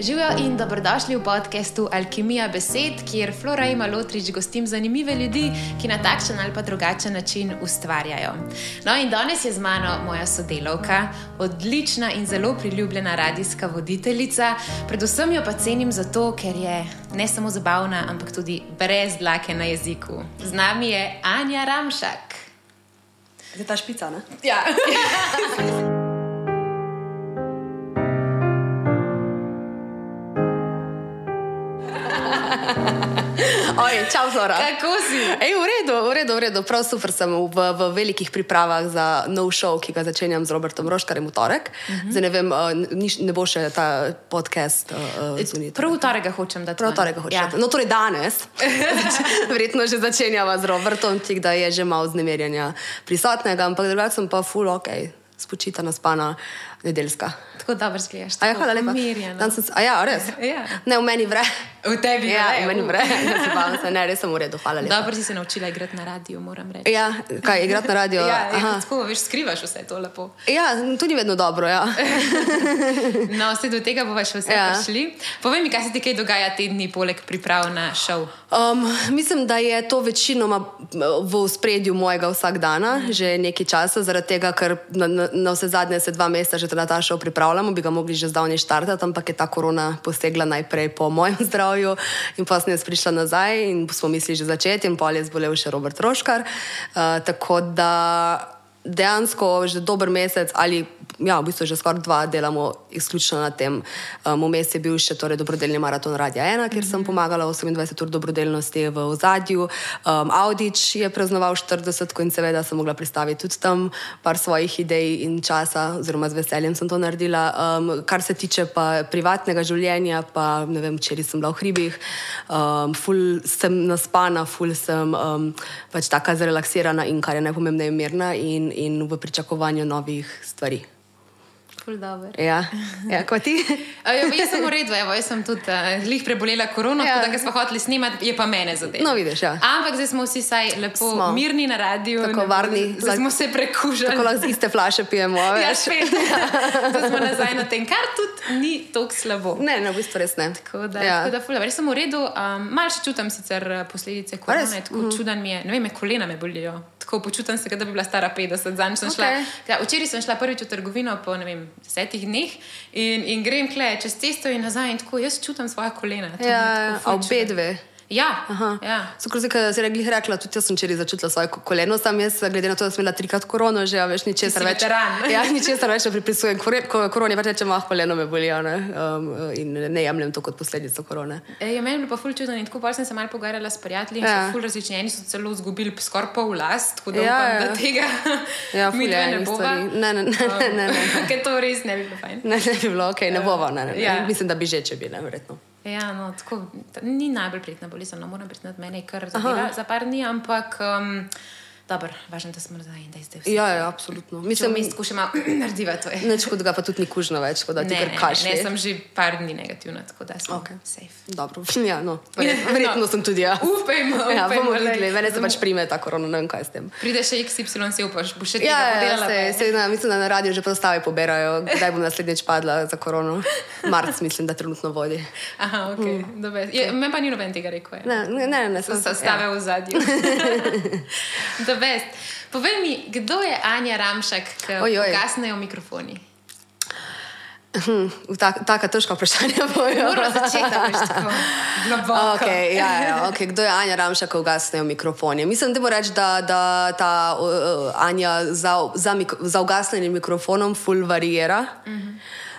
Živijo in dobrodošli v podkastu Alkimija besed, kjer Flora in Malotrič gostim zanimive ljudi, ki na takšen ali pa drugačen način ustvarjajo. No, in danes je z mano moja sodelovka, odlična in zelo priljubljena radijska voditeljica. Predvsem jo pa cenim zato, ker je ne samo zabavna, ampak tudi brez dlake na jeziku. Z nami je Anja Ramšak. Je ta špica, ne? Ja. Oj, čau, Flora. Kako si? Ej, v redu, v redu, v redu. Prav super sem v, v velikih pripravah za nov show, ki ga začenjam z Robertom Roškarjem v torek. Uh -huh. Zdaj ne vem, uh, niš, ne bo še ta podcast uh, zunit. Prav v torek hočem, da Prav v torek hočem. Ja. No, torej danes. Verjetno že začenjava z Robertom, tik da je že malo znemerjanja prisotnega, ampak drugače sem pa full ok, spočitana, spana, nedeljska. Tako dobro zgledaš. A ja, tako hvala lepa. umirjena. Sem, a ja, res? Ja. Ne, v meni vre. V tebi Ja, vre, v meni uh. vre. Ne, se ne, res sem v redu, hvala lepa. Dobro si se naučila igrati na radiju, moram reči. Ja, kaj, igrati na radio? Ja, ja, tako, veš, skrivaš vse to lepo. Ja, tudi vedno dobro. Ja. No, vse do tega bomo še vse ja. Ja. prišli. Povej mi, kaj se ti kaj dogaja te dni, poleg priprav na šov. Um, mislim, da je to večinoma v spredju mojega vsakdana, mm. že nekaj časa, zaradi tega, ker na, na, na vse zadnje se dva meseca že na ta šov pripravljamo, bi ga mogli že zdavnaj štartati, ampak je ta korona posegla najprej po mojem zdravju in pa sem jaz prišla nazaj in smo mislili že začeti in pol je zbolel še Robert Roškar. Uh, tako da dejansko že dober mesec ali ja, v bistvu že skoraj dva delamo izključno na tem. Um, Vmes je bil še torej dobrodelni maraton Radia 1, kjer sem pomagala 28 ur dobrodelnosti v ozadju. Um, Audič je praznoval 40 in seveda sem mogla pristaviti tudi tam par svojih idej in časa, oziroma z veseljem sem to naredila. Um, kar se tiče pa privatnega življenja, pa ne vem, včeraj sem bila v hribih, um, ful sem naspana, ful sem um, pač taka zrelaksirana in kar je najpomembneje mirna in, in v pričakovanju novih stvari. Ja, ja kot ti. A, Ja, jaz sem v redu, evo, jaz sem tudi uh, lih prebolela korono, ja. Ja. tako da smo hoteli snemati, je pa mene zadeva. No, vidiš, ja. Ampak zdaj smo vsi saj lepo smo. Mirni na radiju. Tako ne- varni. Zdaj smo se prekužili. Tako lahko z iste flaše pijemo. Ja, spet. Zdaj smo nazaj na tem, kar tudi ni tako slabo. Ne, ne, v bistvu res ne. Tako da, ja. tako da ful, res sem v redu, um, malo še čutim sicer eh, posledice korone, res? tako mm -hmm. čuden mi je, ne vem, me kolena me bolijo. Tako počutim se, da bi bila stara 50, zanj sem šla. Okej. Ja, včeraj sem šla prvič v trgovino po vem, desetih dneh in, in grem kle čez cesto in nazaj in tako jaz čutim svoje kolena. Ja, tako a ful obe dve. Ja, Aha. ja. So kot si rekli, rekla, tudi jaz sem včeraj začutila svoje ko- koleno, sam jaz, glede na to, da sem imela trikrat korono, že ja, veš, ničesar več. Ja, ničesar več ne pripisujem. Koroni pač rečem, ah, koleno me bolijo ne? um, in ne jemljem to kot posledico korone. E, je meni je bilo pa ful čudno in tako pol sem se malo pogovarjala s prijatelji in ja. Ja. so ful različni. Eni so celo izgubili skoraj pol last, tako da Ja, upam, ja. da tega Ja, mi dve ne bova. Ne, ne, ne, ne, ne, ne. Ker to res ne bi bilo fajn. Ne, ne bi bilo, ok, ne bova, ne, ne. Ja. Ja. Mislim, da bi že, če bi, ne, verjetno. Ja, no, tako, ta, ni najbolj prijetna bolezen, no, moram priznati, mene je kar zadeva za par dni, ampak um, dobro, važno, da smo nazaj in da je zdaj vse. Ja, ja, absolutno. Mislim, mi tako še malo narediva to. Neč kot ga pa tudi ni kužno več, tako da ti Ne, kar ne, ne, ne, sem že par dni negativna, tako da sem Okej. safe. Dobro, ja, no, verjetno, verjetno sem tudi jaz. Upajmo, Ja, upajmo, bomo glej. videli, mene se pač bomo- prime ta korona, ne vem kaj s tem. Pride še XY, se upaš, boš še Ja, ja, se, se, na, mislim, da na radiju že postave poberajo, kdaj bom naslednjič padla za korono. Marc, mislim, da trenutno vodi. Aha, ok, mm. je, meni pa ni noben tega rekel. Ne, ne, ne, ne So sem Sestave v zadju. The best. Povej mi, kdo je Anja Ramšak, ki Ojoj. ugasnejo mikrofoni? Hm, tak, taka težka vprašanja bojo. Moramo začeti, tako. Okay, ja, ja, okay. Kdo je Anja Ramša, ko ugasnejo mikrofoni? Mislim, da moram reči, da, da ta uh, Anja za, za, mik za ugasnjenim mikrofonom ful variira. Uh -huh.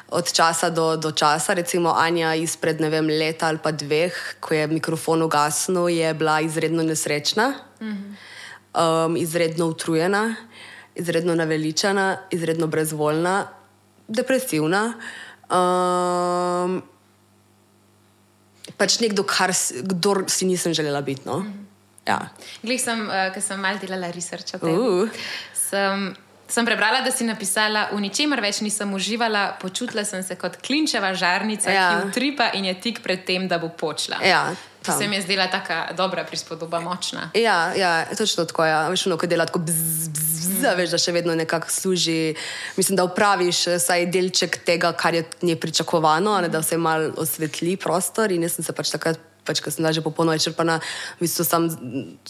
Od časa do, do časa, recimo Anja izpred ne vem, leta ali pa dveh, ko je mikrofon ugasnil, je bila izredno nesrečna, uh -huh. Um, izredno utrujena, izredno naveličana, izredno brezvoljna, depresivna. Um, pač nekdo, kar kdor si nisem želela biti. No? Ja. Glej, sem, uh, ker sem malo delala research o tem. Uh. Sem, sem prebrala, da si napisala, v ničemer več nisem uživala, počutila sem se kot klinčeva žarnica, ja. Ki utripa in je tik pred tem, da bo počla. Ja, To se mi je zdela tako dobra prispodoba, močna. Ja, ja, točno tako je. Ja. Veš, ono, ko dela tako bzz, bzz, zaveš, da še vedno nekako služi, mislim, da upraviš eh, vsaj delček tega, kar je nje pričakovano, ne, da se malo osvetli prostor. In jaz sem se pač takrat pač, ko sem že popolnoma izčrpana, v bistvu sem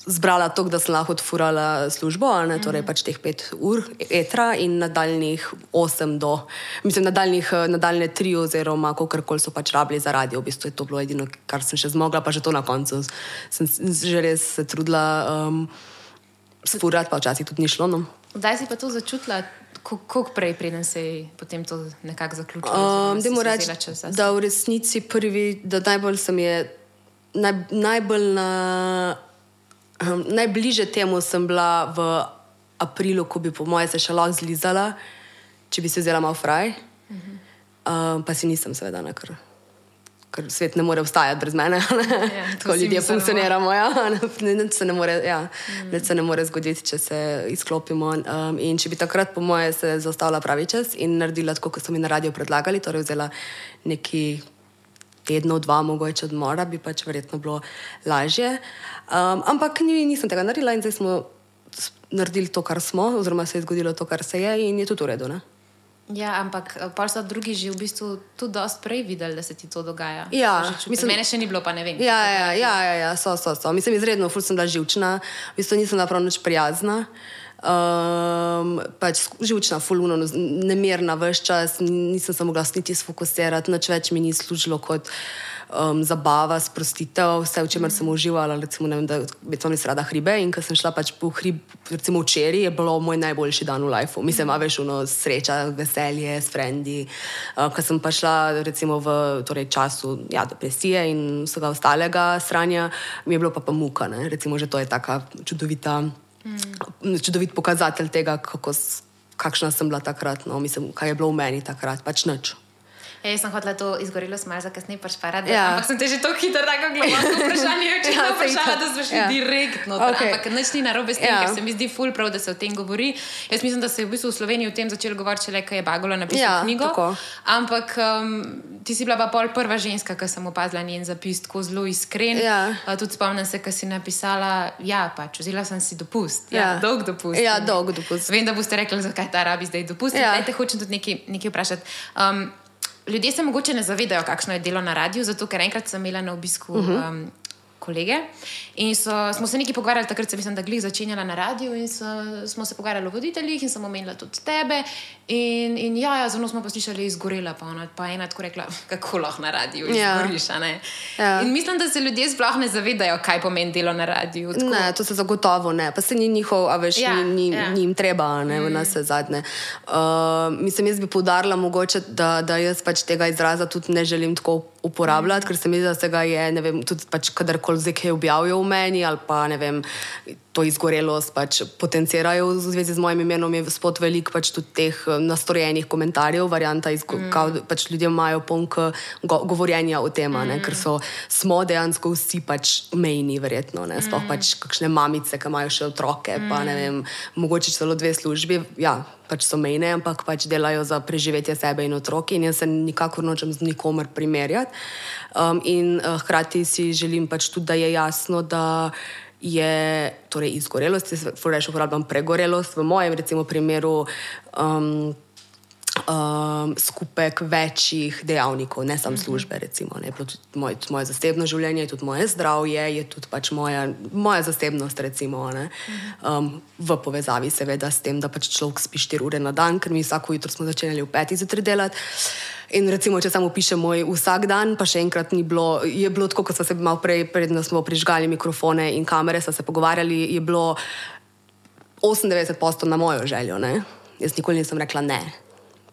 zbrala to, da sem lahko odfurala službo, ne, torej pač teh pet ur etra in nadaljnih osem do, mislim, nadaljnih, nadaljne tri oziroma kolikor so pač rabili za radio. V bistvu je to bilo edino, kar sem še zmogla, pa že to na koncu sem že res se trudila um, sfurati, pa včasih tudi ni šlo. No. Kdaj si pa to začutila? Kako prej, preden se je potem to nekako zaključilo? Um, reči, da v resnici prvi, da najbolj sem je naj, najbolj na, um, najbliže temu sem bila v aprilu, ko bi po mojem se še lahko zlizala, če bi se vzela malo fraj. Uh -huh. um, pa si nisem, seveda, na kar. Ker svet ne more obstajati brez mene, ja, tako ljudje funkcioniramo. Ja, ne, se ne, more, ja, mm. se ne more zgoditi, če se izklopimo. Um, in če bi takrat, po mojem, se zaustavila pravi čas in naredila tako, kot so mi na radiju predlagali, torej vzela neki tednov, dva, mogoče odmora, bi pač verjetno bilo lažje. Um, ampak ni, nisem tega naredila in zdaj smo naredili to, kar smo, oziroma se je zgodilo to, kar se je in je tudi v redu. Ne? Ja, ampak eh, pa so drugi že v bistvu tudi dosti prej videli, da se ti to dogaja. Ja, mislim, mene še ni bilo, pa ne vem. Ja, ja, ja, ja, ja so, so, so. Mislim, izredno, ful sem bila živčna, v bistvu nisem bila prav nič prijazna. Um, pač živčna, fulano, nemirna, vse čas, nisem se mogla niti sfokusirati, nič več mi ni služilo kot um, zabava, sprostitev, vse v čemer sem uživala. Recimo, vem, da bi tam res rada hribe in ko sem šla pač po hrib, recimo včeraj, je bilo moj najboljši dan v lifeu. Mislim, a veš, ono sreča, veselje s frendi. Uh, ko sem pa šla recimo v torej, času ja, depresije in vsega ostalega stranja, mi je bilo pa pa muka, ne? recimo, že to je taka čudovita mm. čudovit pokazatelj tega, kako, kakšna sem bila takrat, no, mislim, kaj je bilo v meni takrat, pač nič. Ja, jaz sem hotela to izgorelo smar, za kasneje pač parati. Ja. Ampak sem te že tako hitro, tako globoko vprašanje, če ja, vprašala, da smo šli ja. direktno. Okay. Ampak nič ni narobe s tem, ja. ker se mi zdi ful prav, da se o tem govori. Jaz mislim, da se je v bistvu v Sloveniji o tem začelo govoriti, le kaj je Bagola napisala ja, knjigo. Tako. Ampak um, ti si bila pa pol prva ženska, ki sem opazila njen zapis, tako zelo iskren. Ja. Uh, tudi spomnim se, ko si napisala, ja, pač vzela sem si dopust. Ja, ja. dolg dopust. Ja, dolg dopust. Vem, da boste rekli, zakaj ta rabi zdaj dopust. Ja. Te hočem tudi nekaj, nekaj vprašati. Um, ljudje se mogoče ne zavedajo, kakšno je delo na radiju, zato ker enkrat sem imela na obisku. Uh -huh. um, kolege. In so, smo se nekaj pogovarjali, takrat sem mislim, da glih začenjala na radiju in so, smo se pogovarjali o voditeljih in sem omenila tudi tebe. In, in ja, ja zelo smo poslušali izgorela, pa, ona, pa ena tako rekla, kako lahko na radiju ja. izgoriš. Ja. In mislim, da se ljudje sploh ne zavedajo, kaj pomeni delo na radiju. Tako... Ne, to se zagotovo ne, pa se ni njihov, a veš, ja, ni, ni, ja. ni jim treba, ne, mm. v nas je zadnje. Uh, mislim, jaz bi poudarila mogoče, da, da jaz pač tega izraza tudi ne želim tako uporabljati, mm. ker se mi zdi, da se ga je, ne vem, tudi pač kadarkoli zdaj kaj objavijo v meni ali pa ne vem. To izgorelost pač potencirajo v zvezi z mojim imenom, je spod velik pač tudi teh eh, nastrojenih komentarjev, varianta, mm. kao, pač ljudje imajo ponk go, govorjenja o tem, mm. ker so, smo dejansko vsi pač mejni, verjetno, ne, sploh mm. pač kakšne mamice, ki imajo še otroke, mm. pa ne vem, mogoče celo dve službi. Ja, pač so mejne, ampak pač delajo za preživetje sebe in otroki, in jaz se nikakor nočem z nikomer primerjati. Um, in uh, hkrati si želim pač tudi, da je jasno, da je torej izgorelost, jaz rečem, uporabljam pregorelost v mojem recimo, primeru. Um, um, skupek večjih dejavnikov, ne samo mhm. službe. Recimo, ne, tudi moj, tudi moje zasebno življenje, tudi moje zdravje, je tudi pač moja, moja zasebnost, recimo, ne, um, v povezavi seveda s tem, da pač človek spi 4 ure na dan, ker mi vsako jutro smo začeli v petih zjutraj delati. In recimo, če samo pišem moj vsak dan, pa še enkrat ni bilo, je bilo tako, kot smo se malo prej, predno smo prižgali mikrofone in kamere, smo se pogovarjali, je bilo 98 postov na mojo željo. Ne? Jaz nikoli nisem rekla ne.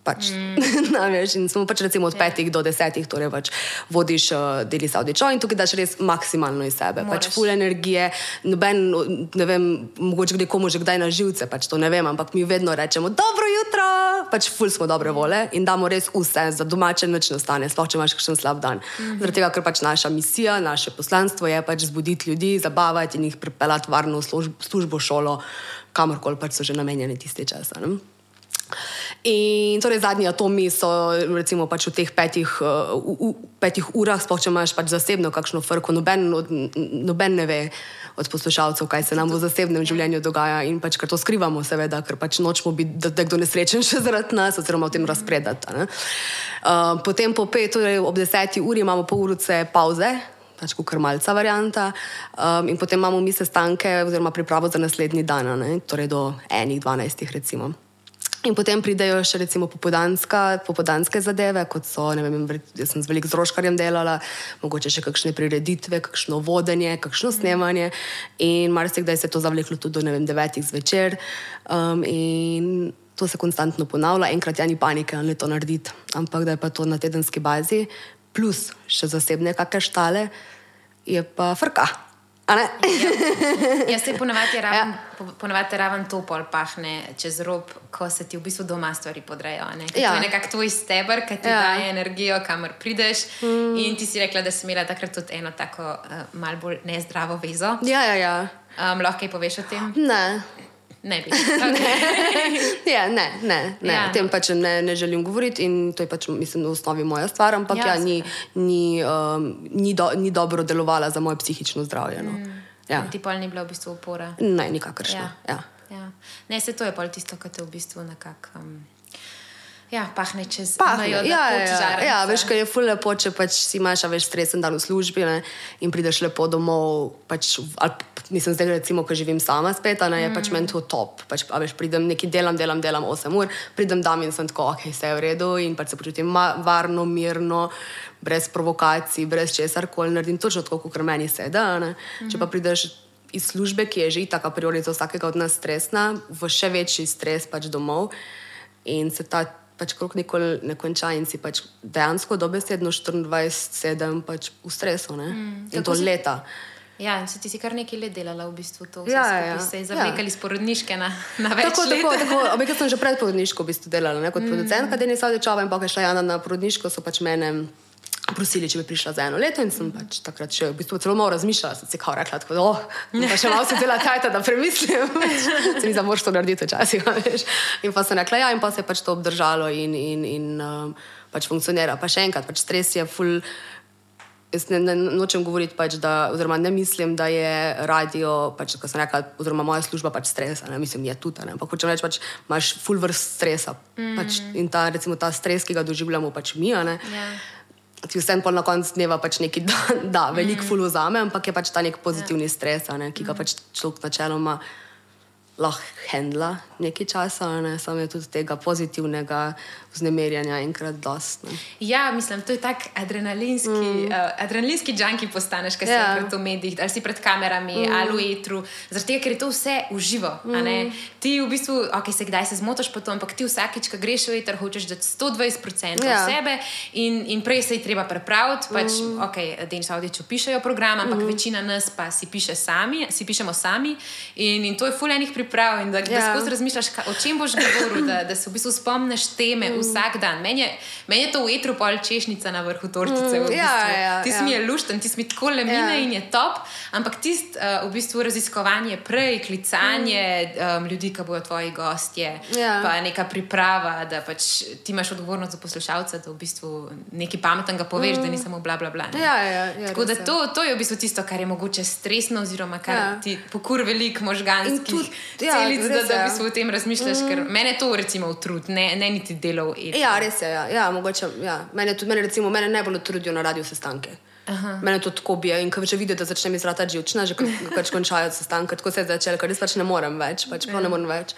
Pač, mm. veš, smo pač recimo od 5 yeah. do 10, torej pač vodiš uh, deli Saudičo in tukaj daš res maksimalno iz sebe. Pač full energije, noben, ne vem, mogoče kdaj komu že kdaj na živce, pač to ne vem, ampak mi vedno rečemo dobro jutro, pač full smo dobre vole in damo res vse za domače noč nastane, sploh če imaš kakšen slab dan. Mm -hmm. Zaradi tega, ker pač naša misija, naše poslanstvo je pač zbuditi ljudi, zabavati in jih pripeljati varno v službo, službo šolo, kamorkoli pač so že namenjeni tiste časa. Ne? In torej zadnji atomi so recimo pač v teh petih, uh, v, v petih urah, sploh če imaš pač zasebno kakšno frko, noben, noben ne ve od poslušalcev, kaj se nam v zasebnem življenju dogaja in pač kar to skrivamo, seveda, ker pač nočemo biti, da je kdo nesrečen še zaradi nas oziroma o tem razpredati. Uh, potem po pet, torej ob deseti uri imamo pol urice pauze. Pač kot krmalca varianta, um, in potem imamo mi sestanke, oziroma pripravo za naslednji dan, ne? torej do enih, dvanajstih, recimo. In potem pridejo še recimo popodanske zadeve, kot so, ne vem, jaz sem z velikim zroškarjem delala, mogoče še kakšne prireditve, kakšno vodenje, kakšno snemanje. In marsikdaj se je to zavleklo tudi do ne vem, devetih zvečer. Um, in to se konstantno ponavlja, enkrat je ni panike, ali to narediti, ampak da je pa to na tedenski bazi, plus še zasebne kakšne štale, je pa frka. Ja. Jaz se ponavadi raven, ja. ponavadi raven to pol pahne čez rob, ko se ti v bistvu doma stvari podrejo. Ne? Ja. To je nekako tvoj steber, ki ti ja. daje energijo, kamor prideš. Mm. In ti si rekla, da si imela takrat tudi eno tako uh, mal bolj nezdravo vezo. Ja, ja, ja. Um, lahko kaj poveš o tem? Ne. Ne, bi. Okay. ja, ne, ne, ne. Ja. o tem pač ne, ne želim govoriti in to je pač, mislim, v osnovi moja stvar, ampak ja, ja, ni, ni, um, ni, do, ni dobro delovala za moje psihično zdravje. No. Mm. Ja. Ti pa ni bila v bistvu opora. Ne, nikakršna. Ja. Ja. Ja. Ne, se to je pa tisto, kar te v bistvu nekako. Um, Ja, pahne čez pahne. Ja, ja, ja, ja, veš, kaj je ful lepo, če pač si imaš več stresen dan v službi ne, in prideš lepo domov. Pač, ali, mislim, zdaj recimo, ko živim sama spet, ne, je mm. pač meni to top. Pač, veš, pridem neki delam, delam, delam 8 ur, pridem tam in sem tako, ok, vse je v redu in pač se počutim varno, mirno, brez provokacij, brez česar koli naredim, točno tako, kot meni se da. Mm. Če pa prideš iz službe, ki je že tako a priori za vsakega od nas stresna, v še večji stres pač domov in se ta pač krok nikoli ne konča in si pač dejansko dobesedno 24-7 pač v stresu. Mm, in to si... leta. Ja, in se ti si kar nekaj let delala v bistvu to. Ja, ja. Se je zavekali ja. sporodniške na, na več tako, let. Tako, tako. Obekaj sem že pred porodniško v bistvu delala, ne? kot mm. producentka Deni Savdečava in pa šla Jana na porodniško, so pač mene prosili, če bi prišla za eno leto. In sem pač takrat še v bistvu celo malo razmišljala, sem si kao rekla, da oh, pa še malo se dela kaj, da premislim. se mi zamoš to narediti včasih. In pa sem rekla, ja, in pa se je pač to obdržalo in, in, in um, pač funkcionira. Pa še enkrat, pač stres je full. Jaz ne, ne nočem govoriti, pač, da, oziroma ne mislim, da je radio, pač, kot sem rekla, oziroma moja služba pač stresa. Ne mislim, je tudi. Ampak hočem reči, pač, imaš full vrst stresa. Mm pač, in ta, recimo, ta stres, ki ga doživljamo, pač mi. Yeah ti vsem pa na koncu dneva pač nekaj da, da veliko mm. fulu zame, ampak je pač ta nek pozitivni ja. stres, ne, ki ga mm. pač človek načeloma lahko handla nekaj časa, ne, samo je tudi tega pozitivnega vznemirjanja enkrat dost. Ne. Ja, mislim, to je tak adrenalinski, mm. uh, adrenalinski junkie postaneš, kaj ja. si pred medijih, ali si pred kamerami, mm. ali v etru, zaradi tega, ker je to vse uživo. Mm. Ti v bistvu, ok, se kdaj se zmotaš po tom, ampak ti vsakič, ko greš v eter, hočeš dati 120% ja. sebe in, in prej se je treba prepraviti, pač, mm. ok, Denis Audič pišejo program, ampak mm. večina nas pa si, piše sami, si pišemo sami in, in to je fulejnih priprav in da, ja. da skozi razmišljaš, ka, o čem boš govoril, da, da se v bistvu spomniš teme. Mm vsak dan. Meni je, men je to v etru pol češnjica na vrhu tortice. Mm, v ja, bistvu. ja, ja, ti si mi ja. je lušten, ti si mi tako le mine ja. in je top. Ampak tisto uh, v bistvu raziskovanje prej, klicanje mm. um, ljudi, ki bodo tvoji gostje, ja. pa neka priprava, da pač ti imaš odgovornost za poslušalca, da v bistvu nekaj pametnega poveš, mm. da ni samo bla bla bla. Ja, ja, ja, tako da to, to je v bistvu tisto, kar je mogoče stresno, oziroma kar ja. ti pokur velik možganskih ja, celic, da, da v bistvu o tem razmišljaš. Mm. Mene to recimo utrud, ne, ne niti delov. Ja, res je. Ja, ja, mogoče, ja. Mene, tudi, mene, recimo, mene najbolj trudijo na radio sestanke. Aha. Mene to tako bije in ko že vidiš, da začne mi zrata živčna, že pač končajo sestanke, tako se je začelo, ker res pač ne morem več. Pač, ja. ne morem več.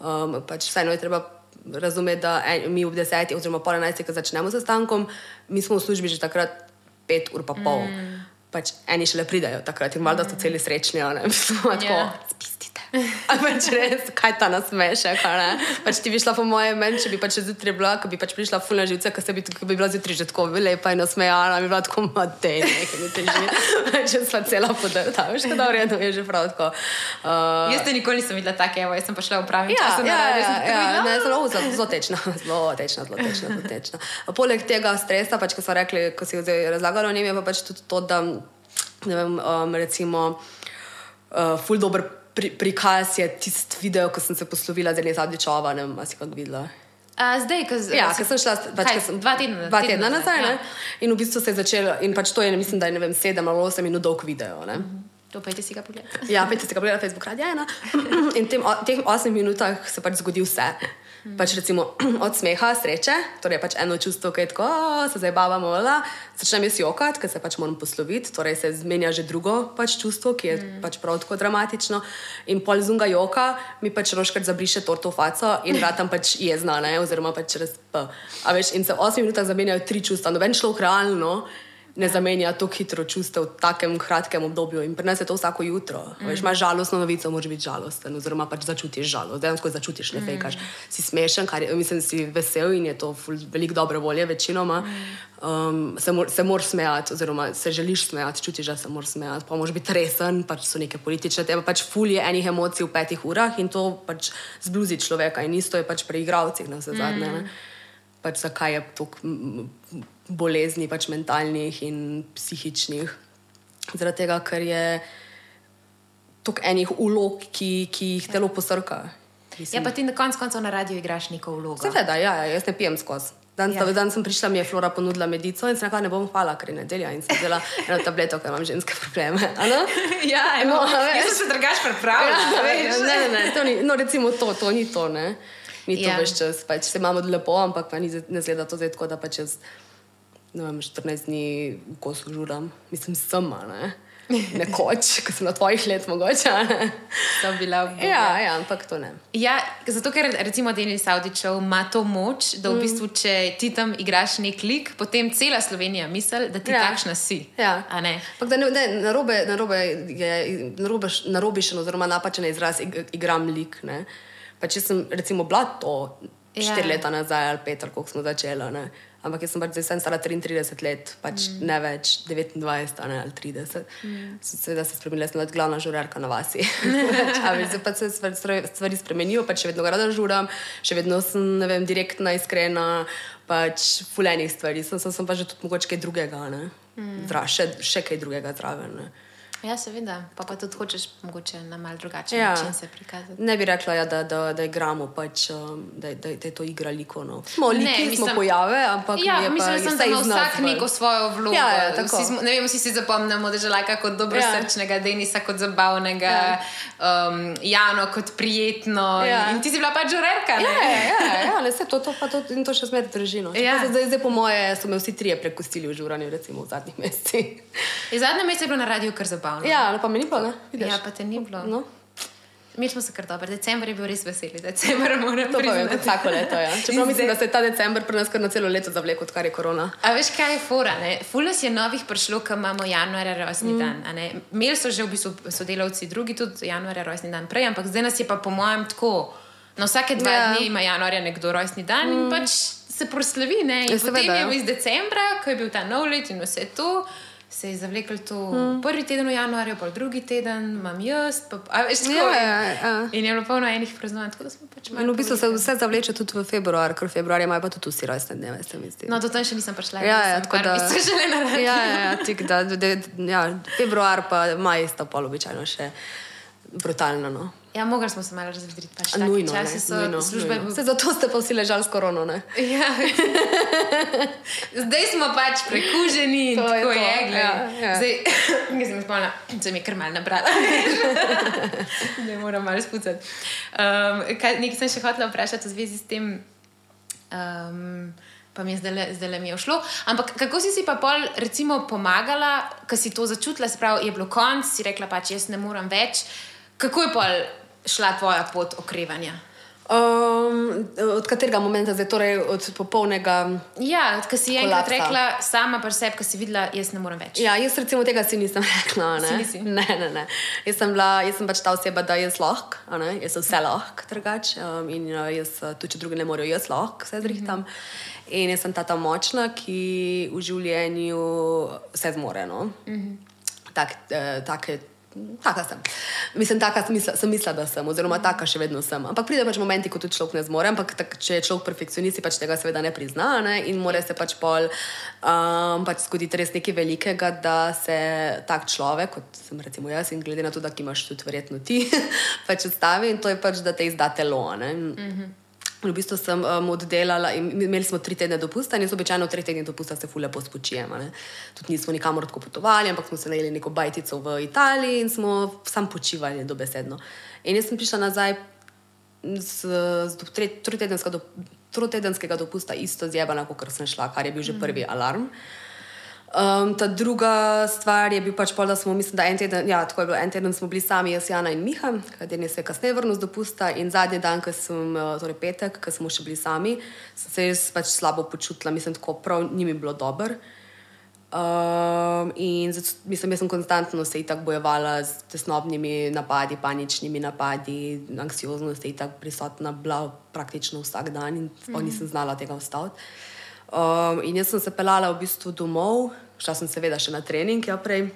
Um, pač vseeno je treba razumeti, da en, mi ob desetih, oziroma pol enajstih, ko začnemo sestankom, mi smo v službi že takrat pet ur pa pol. Mm. Pač eni šele pridajo takrat in malo da so celi srečni, ne vem, tako. Yeah. Pač res, kaj ta nasmešek. Pač ti bi šla po mojem meni, če bi pač zjutraj bila, ko bi pač prišla fulna živce, ko bi, bi bila zjutraj že tako lepa in nasmejana, bi bila tako matej, nekaj ne teži. Če sva cela podrta, veš, da je to že prav tako. Uh, jaz te nikoli nisem videla tako, evo, jaz sem pa šla v pravi ja, čas. Ja, ja, ja, ja, ja, ne, zelo, zelo tečna, zelo tečna, zelo tečna, zelo tečna. Poleg tega stresa, pač, ko so rekli, ko si razlagali o njem, je pa pač tudi to, da, ne vem, um, recimo, uh, ful dobro pri, prikaz je tisti video, ko sem se poslovila z Elizabeth Čova, ne vem, si ga videla. A, zdaj, ko Ja, sem šla pač, kaj, sem, dva tedna, dva tedna nazaj. ja. In v bistvu se je začelo, in pač to je, mislim, da je ne vem, sedem ali osem minut dolg video. Ne? To pejte si ga pogledati. Ja, pet ste ga pogledali na Facebook, radio ena. In v tem, teh osmih minutah se pač zgodi vse. Pač recimo od smeha, sreče, torej pač eno čustvo, ki je tako, "O, se zdaj bavamo, la. začnem jaz jokati, ker se pač moram posloviti, torej se zmenja že drugo pač čustvo, ki je mm. pač prav tako dramatično. In pol zunga joka mi pač roškrat zabriše torto faco in ratam pač jezna, ne? oziroma pač čez P. A veš, in se v osmih minutah zamenjajo tri čustva, noben človek realno ne zamenja tako hitro čustev v takem kratkem obdobju in pri nas je to vsako jutro. Mm. Veš, imaš žalostno novico, moraš biti žalosten, oziroma pač začutiš žalost, dejansko začutiš, ne fejkaš. Si smešen, kar je, mislim, si vesel in je to veliko dobre volje, večinoma. Um, se, mor, se moraš smejati, oziroma se želiš smejati, čutiš, da se moraš smejati. Pa moraš biti resen, pač so neke politične teme, pač ful je enih emocij v petih urah in to pač zbluzi človeka in isto je pač pri igravcih na vse zadnje. Mm. Pač zakaj je m, bolezni, pač mentalnih in psihičnih. Zaradi tega, ker je toliko enih ulog, ki, ki jih telo posrka. Ja, pa ti na koncu koncev na radiju igraš neko vlogo. Seveda, ja, ja, jaz ne pijem skozi. Dan, Ja. dan sem prišla, mi je Flora ponudila medico in sem rekla, ne bom hvala, ker je nedelja in sem vzela eno tableto, ker imam ženske probleme. Ja, No, no, veš. jaz sem se drugač pripravljala. Ja, veš. ne, ne, ne, to ni, no, recimo to, to ni to, ne. Ni to Ja. več čas, pač se imamo lepo, ampak pa ni, ne zgleda to zdaj tako, da pač jaz, ne vem, 14 dni v kosu žuram, mislim, sama, ne. Nekoč, ko sem na tvojih let mogoče. So bila v Ja, ja, ampak to ne. Ja, zato ker recimo Denis Audičev ima to moč, da v bistvu, če ti tam igraš nek lik, potem cela Slovenija misli, da ti ja. Takšna si. Ja. Ampak da ne, ne narobe, narobe je narobe, narobišen oziroma napačen izraz, ig, igram lik. Ne? Pa če sem recimo bila to Ja. štiri leta nazaj ali pet, ali koliko smo začela. Ne? Ampak jaz sem pač zdaj stara 33 let, pač mm. ne več 29 a ne, ali 30. Mm. Seveda se spremenila, sem glavna žurerka na vasi. Zdaj pa se stvari, stvari spremenijo, pač še vedno rada žuram, še vedno sem ne vem, direktna, iskrena, pač fulejnih stvari. Sem, sem, sem pa že tudi mogoče kaj drugega, ne? mm. Zra, še, še kaj drugega zraven. Ne? Ja, seveda. Pa, pa tudi hočeš mogoče na mal drugačen Ja. način se prikazati. Ne bi rekla, ja, da, da, da igramo, pač, um, da, da, da je to igra likovno. Smo Ne, liki, mislim- smo pojave, ampak Ja, je pa mislim, da vse ima iz nas vsak ven. neko svojo vlogo. Ja, ja, tako. vsi, smo, ne vem, vsi si zapomnimo, da je želaka kot dobrosrčnega, ja. Denisa kot zabavnega, ja. um, Jano kot prijetno. Ja. Ja. In ti si bila pač žurerka. Ja, ja, ja, ja vse to, to, pa to, in to še zmeraj drži. No. Ja. Ja. Zdaj, zdaj, po moje, so me vsi trije prekustili v žuranju, recimo v zadnjih mesecih. In Zadnje mesece je bilo na radiju kar zabavno. Ja, no, pa mi ni bilo, ne? Vidiš? ja pa te ni bilo. No, Mi smo se kar dobro. December je bil res veseli. December moram to priznati. kot vsako leto. Ja. Čeprav mislim, da se je ta decembr pri nas kar na celo leto zavlekel, odkar je korona. A veš, kaj je fora? ne? Ful nas je novih prišlo, ko imamo januarja rojstni mm. dan. a ne. Imeli so že v bistvu sodelavci drugi tudi januarja rojstni dan prej, ampak zdaj nas je pa po mojem tako. Na vsake dva Ja. yeah. dni ima januarja nekdo rojstni dan mm. in pač se proslavi. Ne? In Ja, potem je ja. iz decembra, ko je bil ta nov let in vse to. Se je zavlekel to mm. prvi teden v januarju, pa drugi teden imam jaz, pa, a veš, tako Ja, je. ja, ja. In je bilo polno enih praznovanj, tako da smo pač malo. In v bistvu se vse zavleče tudi v februar, ker v februarju imajo pa tudi vsi rojstne dneve, se mi zdi. No, do tam še nisem prišla. Ja, ja, tako da. šele na radiju. Ja, ja, tik, da, da, ja, februar pa maj sta pa običajno še brutalno. No. Ja, mogli smo se malo razvedriti. Pač Nujno, ne, časi so nujno, službe. nujno. Saj zato ste pa vsi ležali s korono. Ne? Ja. Zdaj smo pač prekuženi in To je tako to, je. glej. ja, ja. Zdaj, jaz sem spomnila, se mi je kar mal nabrala. ne moram malo spucati. Um, kaj, nekaj sem še hotela vprašati v zvezi s tem. Um, Pa mi je zdaj, zdaj mi je šlo. Ampak kako si si pa pol, recimo, pomagala, ko si to začutila, se pravi, je bilo konc, si rekla, pač jaz ne morem več. Kako je pol šla tvoja pot okrevanja? Um, od katerega momenta zdaj, torej od popolnega. Ja, ko si enkrat rekla, sama pri sebi, ko si videla, jaz ne morem več. Ja, jaz recimo tega si nisem rekla. Si Ne, nisi? ne, ne. ne. Jaz, sem bila, jaz sem pač ta oseba, da jaz lahko, jaz sem vse lahko, drugače. Um, in uh, jaz, uh, tudi če drugi ne morejo, jaz lahko vse zrihtam. In jaz sem ta ta močna, ki v življenju vse zmore. No? Tak, eh, take, taka sem. Mislim, taka sem mislila, sem mislila, da sem, oziroma taka še vedno sem. Ampak pride pač momenti, ko tudi človek ne zmore, ampak tak, če je človek perfekcionist, pač tega seveda ne prizna ne? in mora se pač pol um, pač zgoditi res nekaj velikega, da se tak človek, kot sem recimo jaz, in glede na to, da imaš tudi verjetno ti, pač odstavi in to je pač, da te izda telo. ne. In v bistvu sem um, oddelala, in imeli smo tri tedne dopusta, in jaz običajno v treh tednih dopusta se fulje pospočijem. Tudi nismo nikamor tako potovali, ampak smo se najeli neko bajtico v Italiji in smo sam počivali dobesedno. In jaz sem prišla nazaj z, z tritedenskega do, dopusta, isto zjebana, kot sem šla, kar je bil že prvi alarm. Mm. Um, ta druga stvar je bil pač pol, da smo, mislim, da en teden, ja, tako je bilo, en teden smo bili sami, jaz, Jana in Miha, kater je se kasneje vrnil z dopusta in zadnji dan, ko sem, eh, torej petek, ko smo še bili sami, sem se res pač slabo počutila, mislim, tako prav, ni mi bilo dobro. Um, in zato, mislim, jaz sem konstantno se itak bojevala z tesnobnimi napadi, paničnimi napadi, anksioznost je itak prisotna bila praktično vsak dan in mm -hmm. nisem znala tega ustaviti. Um, in jaz sem se pelala v bistvu domov, šla sem seveda še na trening, ja prej.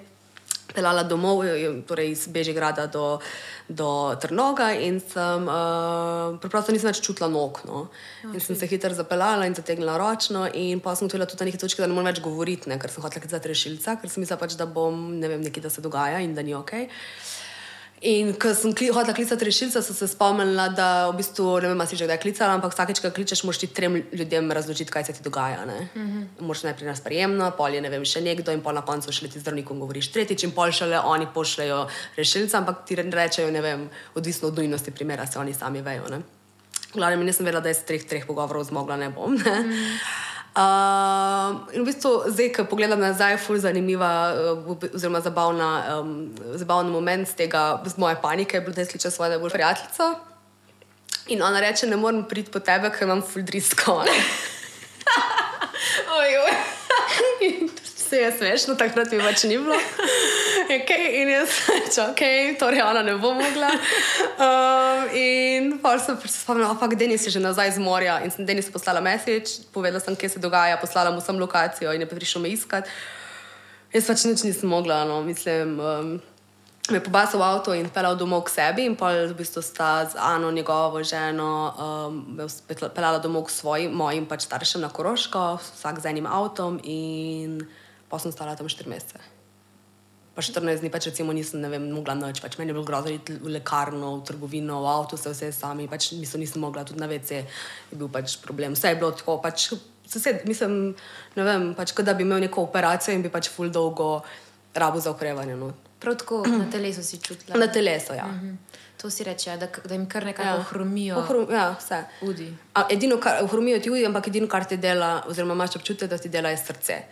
Pelala domov, torej iz Bežigrada do, do Trnoga, in sem uh, preprosto nisem več čutila nog. No. Okay. In sem se hitro zapeljala in zategnila ročno, in pa sem tudi na neki točki, da ne morem več govoriti, ne, ker sem hotela klicati rešilca, ker sem mislila, pač, da bom ne vem, nekaj, da se dogaja in da ni ok. Uh, In ko sem kli, hodila klicati rešilca, sem se spomnila, da v bistvu ne vem, si že kdaj klicala, ampak vsakeč, ko kličeš, moraš ti trem ljudem razložiti, kaj se ti dogaja. Mm -hmm. Moraš najprej nas prijemno, pol je ne vem, še nekdo in pol na koncu še ti zdravnikom govoriš tretjič in pol šele oni pošljajo rešilca, ampak ti rečejo, ne vem, odvisno od nujnosti primera, se oni sami vejo. Glavno, nisem vedela, da je z treh, treh pogovorov zmogla, ne bom. Ne? Mm -hmm. Uh, in v bistvu, zdaj, ko pogledam nazaj, je zelo zanimiva, uh, oziroma zabavna, um, zabavna moment z tega, z moje panike, da je slišala svojo najbolj prijateljico. In ona reče: Ne morem priti po tebe, ker imam fuldrisko. Ojoj. Vse je smešno, takrat mi pač ni bilo. Okay, in jaz rekel, okay, torej ona ne bo mogla. Um, in pa sem se spomnil, da je Denis že nazaj z morja in sem Denis poslala message, povedala sem, kje se dogaja, poslala mu sem lokacijo in je prišel me iskat. Jaz pač nič nisem mogla, no, mislim. Um, Me je pobasal v avto in pelal domov k sebi, in pa v bistvu sta z Ano, njegovo ženo, um, pelala domov k svojim, mojim pač staršem na Koroško, vsak z enim avtom, in pa sem stala tam 4 mesece. Pa 14 dni, pač recimo nisem vem, mogla noč, pač meni je bilo grozno iti v lekarno, v trgovino, v avto, vse, vse sami, pač nisem, nisem mogla tudi na WC, je bil pač problem. Vse je bilo tako, pač sosed, mislim, ne vem, pač da bi imel neko operacijo in bi pač full dolgo rabo za okrevanje. No. Prav tako na telesu si čutila. Na telesu, ja. Mm -hmm. To si reče, da, da jim kar nekaj ja. ohromijo. Ohrum, ja, vse. Udi. A, edino, kar ohromijo ti udi, ampak edino, kar ti dela, oziroma imaš občutek, da ti dela, je srce.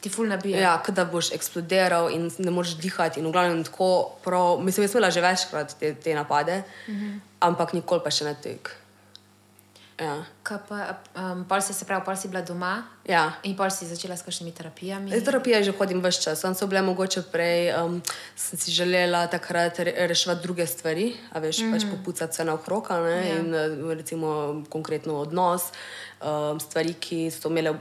Ti ful nabija. Ja, da boš eksplodiral in ne moreš dihati. In v glavnem tako, prav, mislim, da sem imela že večkrat te, te napade, mm -hmm. ampak nikoli pa še ne tek. Ja. Pa, um, pol si se pravi, pol si bila doma. Ja. In pol si začela s kakšnimi terapijami. Z terapijami že hodim več časa. Sem se bile mogoče prej, um, sem si želela takrat re, reševati druge stvari, a veš, mm -hmm. pač mhm. popucati se na okrog. Ja. In uh, recimo konkretno odnos, um, stvari, ki so imele,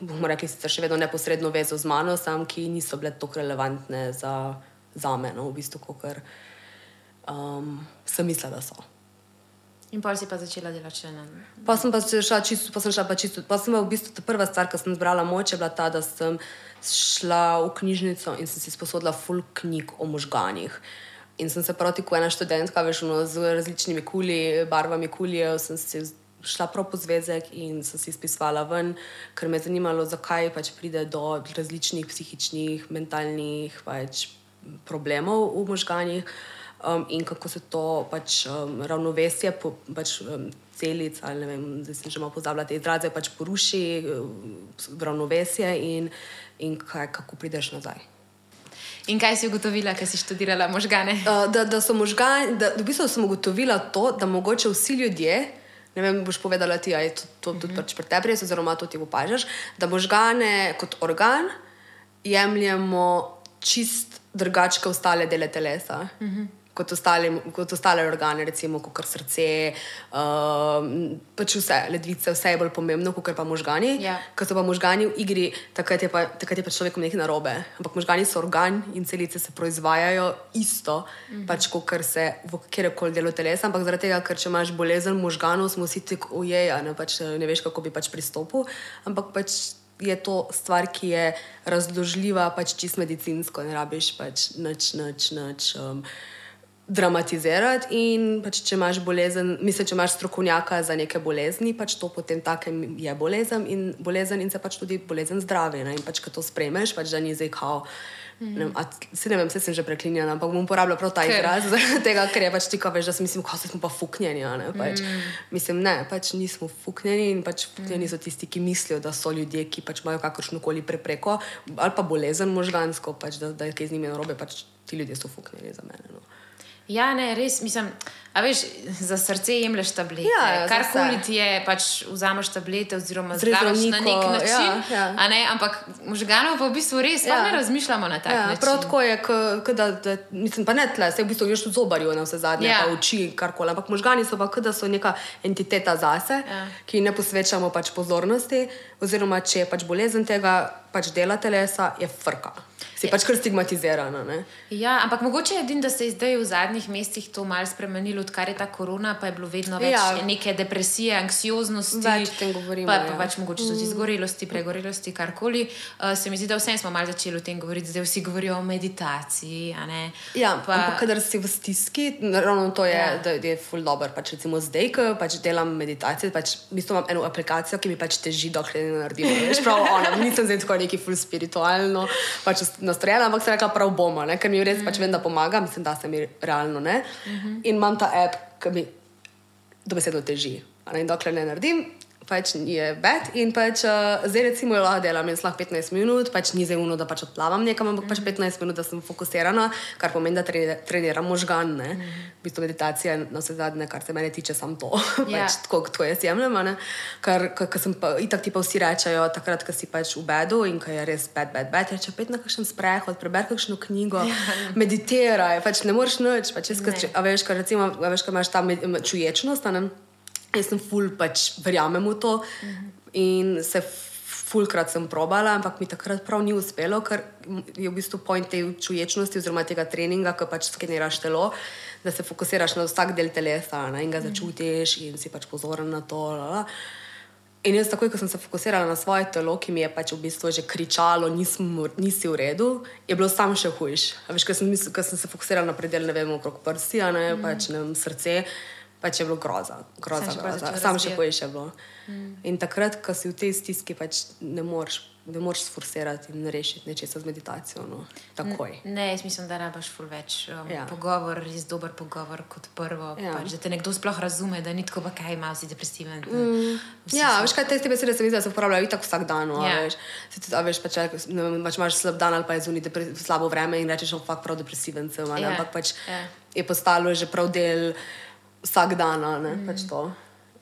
bomo rekli, sicer še vedno neposredno vezo z mano, sam, ki niso bile tako relevantne za, za me, no, v bistvu, kot um, sem mislila, da so. In pa si pa začela delati še na. Pa sem pa šla čisto, pa sem šla pa čisto. Pa sem v bistvu ta prva stvar, ki sem zbrala moč, bila ta, da sem šla v knjižnico in sem si sposodila full knjig o možganjih. In sem se proti kot ena študentka, veš, no, z različnimi kuli, barvami kulije, sem si šla prav po zvezek in sem si spisovala ven, ker me je zanimalo, zakaj pač pride do različnih psihičnih, mentalnih pač, problemov v možganjih um, in kako se to pač, um, ravnovesje po, pač, um, celic, ali ne vem, zdaj sem že malo pozabila te izraze, pač poruši um, ravnovesje in, in kaj, kako prideš nazaj. In kaj si ugotovila, ker si študirala možgane? Uh, da, da, možgane da v bistvu sem ugotovila to, da mogoče vsi ljudje. Ne vem, boš povedala ti, ali je to, to tudi mm -hmm. pač pri tebi, oziroma to ti opažaš, da možgane kot organ jemljemo čist drugače kot ostale dele telesa. Mm -hmm kot, ostali, kot ostale organe, recimo kot srce, uh, pač vse, ledvice, vse je bolj pomembno, kot pa možgani. Ja. Ker so pa možgani v igri, takrat je pa, takrat je pa človekom nekaj narobe. Ampak možgani so organ in celice se proizvajajo isto, mm -hmm. pač kot se v kjerkoli delu telesa. Ampak zaradi tega, ker če imaš bolezen možganov, smo vsi tako ujej, ne, pač, ne veš, kako bi pač pristopil. Ampak pač. Je to stvar, ki je razložljiva, pač čisto medicinsko, ne rabiš pač nič, nič, nič. Um, dramatizirati. In pač, če imaš bolezen, mislim, če imaš strokovnjaka za neke bolezni, pač to potem takem je bolezen in, bolezen in se pač tudi bolezen zdravi. Ne? In pač, ko to spremeš, pač da ni zdaj kao. Ne, a, se ne vem, se sem že preklinjala, ampak bom uporabljala prav ta Ker? izraz, zaradi tega, ker je pač ti, ko veš, da si mislim, kako smo pa fuknjeni. Ne, pač, mm. Mislim, ne, pač nismo fuknjeni in pač fuknjeni so tisti, ki mislijo, da so ljudje, ki pač imajo kakršno koli prepreko ali pa bolezen možgansko, pač, da, da je kaj z njimi narobe, pač ti ljudje so fuknjeni za mene. No. Ja, ne, res, mislim, a veš, za srce jemliš tablete. Ja, za Karkoli vse. ti je, pač vzameš tablete oziroma zdraviš na nek način. ja, ja. Ne, ampak možganov pa v bistvu res, ja. Ne razmišljamo na tak Ja, način. prav tako je, k, k, da, da, mislim, pa ne tle, se v bistvu greš v zobarju na vse zadnje, Ja. pa oči, karkoli. Ampak možgani so pa, kot da so neka entiteta zase, Ja. ki ne posvečamo pač pozornosti, oziroma če je pač bolezen tega pač dela telesa, je frka. Si pač kar stigmatizirana. Ne? Ja, ampak mogoče je edino, da se je zdaj v zadnjih mesecih to malo spremenilo, odkar je ta korona, pa je bilo vedno več ja. Neke depresije, anksioznosti. Več tem govorimo, Pa, pa ja. pač mogoče tudi zgorelosti, pregorelosti, karkoli. Uh, se mi zdi, da vsem smo malo začeli o tem govoriti, zdaj vsi govorijo o meditaciji. Ja, pa, pa, ampak kadar si v stiski, ravno to je, Ja. ja. da je full dobro. Pač recimo zdaj, ko pač delam meditacijo, pač, v bistvu imam eno aplikacijo, ki mi pač teži, dokler ne naredim. Prav ona, nisem zdaj tako neki full spiritualno pač nastrojena, ampak sem rekla prav bomo, ne? ker mi res mm. pač vem, da pomaga, mislim, da se mi realno ne. Mm -hmm. In imam ta app, ki mi dobesedno teži. In dokler ne naredim, pač je bed. In pač uh, zdaj recimo jo lahko delam, jaz lahko 15 minut, pač ni zdaj uno, da pač odplavam nekam, ampak pač 15 minut, da sem fokusirana, kar pomeni, da tre- treniram možgan. Ne? V bistvu meditacija je na vse zadnje, kar se mene tiče, samo to. Ja. pač, tako kot to jaz jemljem. ne. Ker ko sem pa, itak ti pa vsi rečejo, takrat, ko si pač v bedu in ko je res bed, bed, bed, reče pet na kakšen sprehod, preberi kakšno knjigo, ja. meditiraj, pač ne moreš nič. Pač jaz, a veš, ko recimo, a veš, ko imaš ta med- čuječnost, a ne. Jaz sem ful, pač verjamem v to in se fulkrat sem probala, ampak mi takrat prav ni uspelo, ker je v bistvu point te čuječnosti oziroma tega treninga, ko pač skeniraš telo, da se fokusiraš na vsak del telesa ne, in ga začutiš in si pač pozoren na to. La, la. In jaz, takoj, ko sem se fokusirala na svoje telo, ki mi je pač v bistvu že kričalo, nisem, nisi v redu, je bilo sam še hujš. Ko sem, sem se fokusirala na predel, ne vem, okrog prsi, a ne, mm. pač ne vem, srce, pač je bilo groza, groza, še bolj groza. začelo Sam še hujše je bilo. Mm. In takrat, ko si v tej stiski, pač ne moreš, ne moreš sforsirati in rešiti nečesa z meditacijo. No. Takoj. Ne, jaz mislim, da rabaš ful več um, ja. Pogovor, res dober pogovor kot prvo. Ja. Pač, da te nekdo sploh razume, da ni tako, pa kaj ima, si depresiven. Mm. Ja, veš kaj, te te besede se mi zdi, da se uporabljajo itak vsak dan. No, Ja. ja. veš, Se a veš, pač, vem, pač imaš slab dan ali pa je zunaj slabo vreme in rečeš, da je prav depresiven sem. Ja. Ampak pač ja. je postalo že prav del vsak dan. Ne, mm. pač to.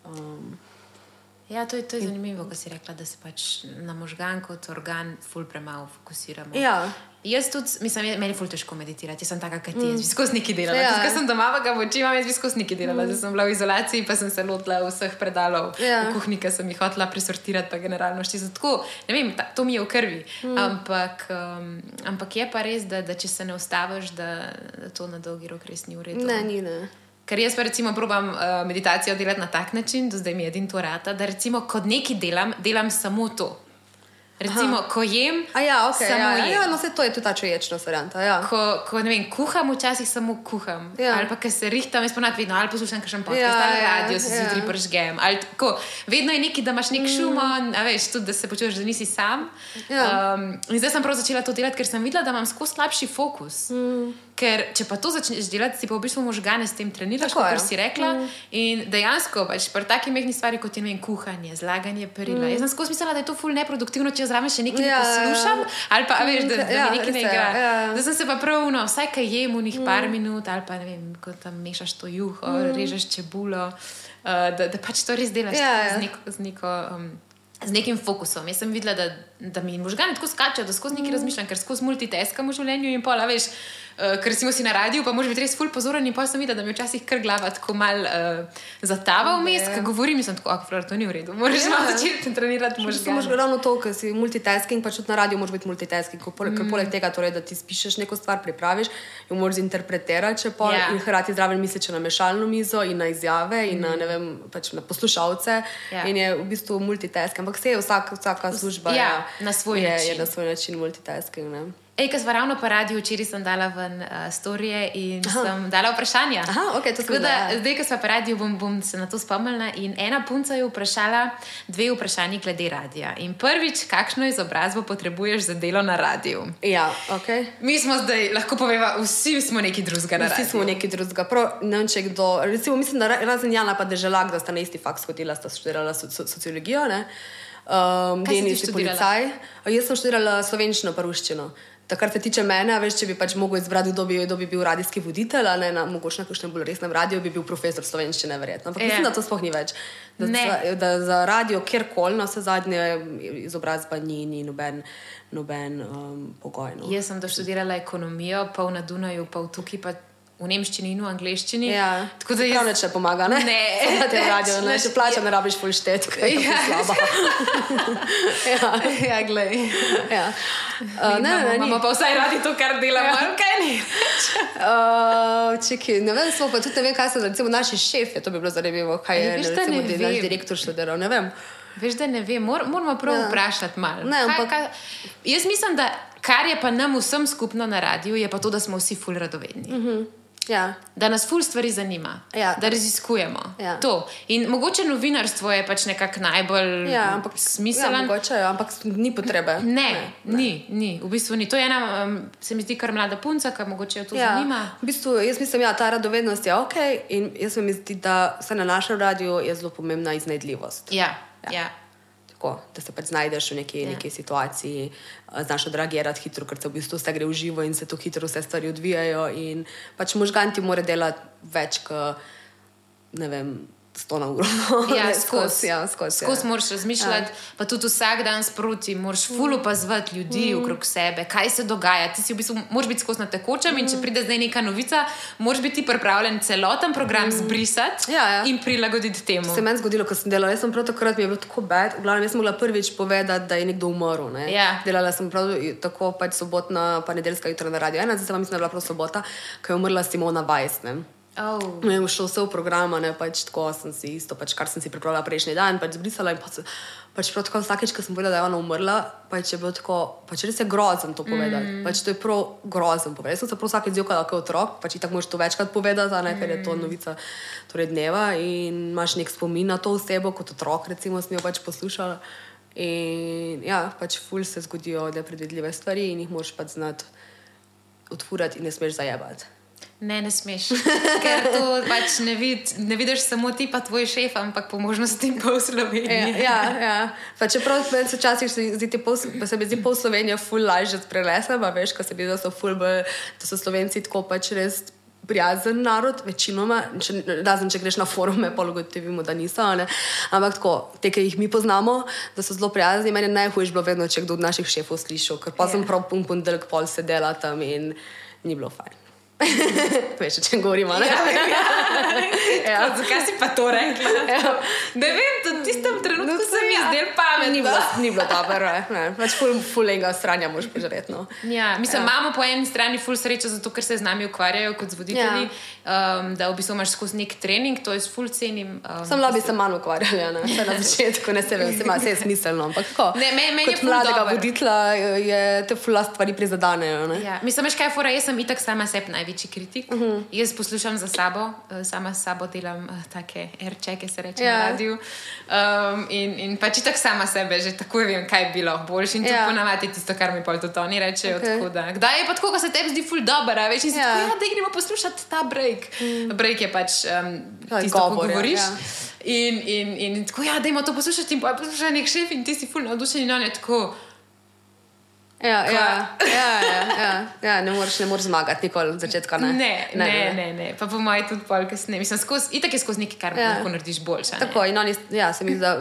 um, Ja, to je, to je zanimivo, ko si rekla, da se pač na možgan kot organ ful premalo fokusiramo. ja. Jaz tudi, mislim, meni je ful težko meditirati, jaz sem taka, kot ti, jaz bi skozi neki delala. Ja. Ko sem doma, ga v oči imam, jaz bi skozi neki delala. Zdaj sem bila v izolaciji, pa sem se lotila vseh predalov Ja. v kuhinji, sem jih hotela presortirati, pa generalno štiri. Tako, ne vem, ta, to mi je v krvi. Mm. Ampak, um, ampak je pa res, da, da če se ne ustaviš, da, da to na dolgi rok res ni v redu. Ne, ni ne. Ker jaz pa recimo probam uh, meditacijo delati na tak način, do zdaj mi je edin to rata, da recimo kot nekaj delam, delam samo to. Recimo, Aha. ko jem, A ja, ok. samo Ja, ja, jem. ja, no, se to je tudi ta čuječnost varianta. Ja. Ko, ko vem, kuham, včasih samo kuham. Ja. Ja. Ali pa, ker se rihtam, jaz ponad vedno, ali poslušam kakšen podcast, Ja, ali ja, radio se ja. zjutraj pržgem. Ali tako, vedno je nekaj, da imaš nek šum, mm. veš, tudi da se počutiš, da nisi sam. Ja. Um, in zdaj sem prav začela to delati, ker sem videla, da imam skozi slabši fokus. Mm. Ker če pa to začneš delati, si pa v bistvu možgane s tem treniraš, Tako kot si rekla. Mm. In dejansko, pač, pri takih mehkih stvarih, kot je vem, kuhanje, zlaganje perila. Mm. Jaz sem skozi mislila, da je to ful neproduktivno, če zraven še nekaj Ja, ja, poslušam, ali pa veš, da, da Ja, mi nekaj ne igra. ja. Zdaj sem se pa prav, no, vsaj kaj jem v njih mm. par minut, ali pa ne vem, ko tam mešaš to juho, mm. režeš čebulo, uh, da, da pač to res delaš Ja, tako ja. z, neko, z, neko, um, z nekim fokusom. Jaz sem videla, da, da mi možgani tako skačejo, da skozi nekaj mm. razmišljam, ker skozi multitaskam v življenju in pol, veš. Uh, ker smo si na radiju, pa moraš biti res ful pozoren. In pa sem videla, da mi včasih kar glava tako mal uh, zatava vmes, ko govorim, sem tako, Flor, to ni v redu. Moraš Ja. ja. malo začeti trenirati možgane. že ravno to, ker si multitasking, pač tudi na radiju moraš biti multitasking. Ko Poleg, mm. poleg tega, torej, da ti spišeš neko stvar, pripraviš, jo moraš interpretirati, če pol, Ja. in hkrati zraven misliš na mešalno mizo in na izjave in na, ne vem, pač na poslušalce. Ja. In je v bistvu multitasking, ampak vse je vsak, vsaka služba. Ja, na svoj je, način. je na svoj način multitasking. Ne? Ej, kaj smo ravno po radiju, včeraj sem dala ven uh, storije in Aha. sem dala vprašanja. Aha, ok, to Tako da, da. zdaj, ko smo po radiju, bom, bom se na to spomnila. In ena punca je vprašala dve vprašanji glede radija. In prvič, kakšno izobrazbo potrebuješ za delo na radiju? Ja, ok. Mi smo zdaj, lahko poveva, vsi smo neki drugega na Vsi radiju. smo nekaj drugega. Prav, ne vem, če kdo, recimo, mislim, da ra- razen Jana pa Deželak, da sta na isti faks hodila, sta študirala so, so, sociologijo. Ne? Um, je študirala? policaj. Jaz sem študirala slovenščino, prvuščino. Da, kar se tiče mene, veš, če bi pač mogel izbrati, kdo bi, kdo bi bil radijski voditelj, a ne na mogoče na kakšnem bolj resnem radiju, bi bil profesor slovenščine, verjetno. Ampak Ja. mislim, da to sploh ni več. Da, Ne. za, da za radio, kjerkoli, na vse zadnje, izobrazba ni, ni noben, noben um, pogoj. No. Jaz sem doštudirala ekonomijo, pol na Dunaju, pol tukaj, pa v nemščini in v angleščini. Ja, Tako da prav jaz. neč ne pomaga, ne? Ne. na tem radiju, ne, če plača, ne rabiš full štet, ker je Ja. ja. slaba. ja. ja, glej. Ja. Uh, ne, ne, ne, imamo pa vsaj radi to, kar delamo, ja. kaj ni. Uh, čekaj, ne vem, smo pa tudi ne vem, kaj so recimo naši šefi, to bi bilo zanimivo, kaj Ej, je ne, da recimo, ne naš direktor študiral, ne vem. Veš, da ne vem, Mor, moramo prav ja. Ja. vprašati malo. Ne, Kaj- ampak- kaj- Jaz mislim, da kar je pa nam vsem skupno na radiju, je pa to, da smo vsi ful radovedni. Mm -hmm. Ja. Da nas ful stvari zanima, Ja. da raziskujemo. Ja. To. In mogoče novinarstvo je pač nekako najbolj Ja, ampak smiselno. Ja, mogoče, ja, ampak ni potrebe. Ne, ne, ni, ni, v bistvu ni. To je ena, se mi zdi, kar mlada punca, ki mogoče jo to Ja, zanima. v bistvu, jaz mislim, da ja, ta radovednost je ok, in jaz se mi zdi, da se na našem radiju je zelo pomembna iznajdljivost. Ja, ja. ja. Tako, da se pač znajdeš v neki, Ja. neki situaciji, a, znaš odreagirati hitro, ker se v bistvu vse gre v živo in se tu hitro vse stvari odvijajo. In pač možgan ti mora delati več kot, ne vem, 100 na uro. Ja, Ne, skozi Ja, skozi. skozi ja. moraš razmišljati, ja. pa tudi vsak dan sproti, moraš ful opazovati ljudi mm. okrog sebe, kaj se dogaja. Ti si v bistvu, moraš biti skozi na tekočem mm. in če pride zdaj neka novica, moraš biti pripravljen celoten program mm. zbrisati Ja, ja. in prilagoditi temu. Se meni zgodilo, ko sem delala. Jaz sem prav takrat, mi je bilo tako bed. V glavnem, jaz sem mogla prvič povedati, da je nekdo umrl. Ne? Ja. Delala sem prav tako pač sobotna, pa nedeljska jutra na radio. Ena, zdaj pa mislim, da je bila prav sobota, ko je umrla Simona Weiss. Ne? Oh. Ne, je šlo vse v program, ne pač tako sem si isto, pač, kar sem si pripravljala prejšnji dan, pač zbrisala in pač, pač prav tako vsakeč, ko sem povedala, da je ona umrla, pač je bilo tako, pač res je grozen to povedati. Mm. Pač to je prav grozen povedati. Jaz sem se prav vsakeč zjokala kot otrok, pač tako moraš to večkrat povedati, ne, ker je to novica torej dneva in imaš nek spomin na to osebo, kot otrok, recimo, sem jo pač poslušala. In ja, pač ful se zgodijo nepredvidljive stvari in jih moraš pač znati odfurati in ne smeš zajebati. Ne, ne smeš. Ker to pač ne, vid, ne vidiš samo ti, pa tvoj šef, ampak po možnosti pol Ja, Slovenije. ja, ja. Pa čeprav meni se včasih se zdi, pol, pa se mi zdi pol Slovenije ful lažje sprelesa, pa veš, ko se mi zdi, da so ful bolj, da so Slovenci tako pač res prijazen narod, večinoma, če, razen če greš na forume, pa ugotovimo, da niso. a Ne? Ampak tako, te, ki jih mi poznamo, da so zelo prijazni, meni je najhujše bilo vedno, če kdo od naših šefov slišal, ker pa Ja. sem prav pun ponedeljek pol sedela tam in ni bilo fajn. veš, o čem govorimo, ne? Ja. Zakaj si pa to rekla? Ja. Ne vem, v tistem trenutku No, se mi ja. zdel pametno. Ni bilo, ni bilo dobro, ne. ne. Pač ful, fulenga stranja moš požreti. No. Ja, mislim, ja. imamo po eni strani ful srečo, zato ker se z nami ukvarjajo kot z voditelji, ja. um, da v bistvu imaš skozi nek trening, to jaz ful cenim. Um, Sem labi se manj ukvarjala, ne Vsaj na začetku, ne se vem, se ima vse je smiselno. Ampak tako, Ne, meni- meni je kot ful mladega dobro. voditelja je te fula stvari prizadanejo. Ne? Ja, mislim, veš kaj je fora, jaz sem itak sama sebi največji kritik. Uh Mhm. -huh. Jaz poslušam za sabo, eh, sama s sabo delam uh, take erčeke, se reče Ja. na radiju. Um, in, in pač itak sama sebe, že takoj vem, kaj bi bilo boljše. In to Ja. ponavadi je tisto, kar mi pol tudi oni rečejo. Okay. Kdaj je pa tako, ko se tebi zdi ful dobro, a veš, in si Ja. ja. tako, ja, da gremo poslušati ta break. Mm. Break je pač um, Ja, tisto, govor, ja, govoriš. ja. In, in, in tako, ja, dajmo to poslušati, in pa poslušaj nek šef in ti si ful navdušen in on je tako. Ja, ja, ja, ja, ja, ja, ne moreš, ne moreš zmagati, nikoli od začetka ne. Ne, ne, ne, ne, ne. pa po mojem tudi pol, kasneje. Mislim, skozi, itak je skozi nekaj, kar Ja. ja. lahko narediš boljše. Tako, in oni ja, se mi zda,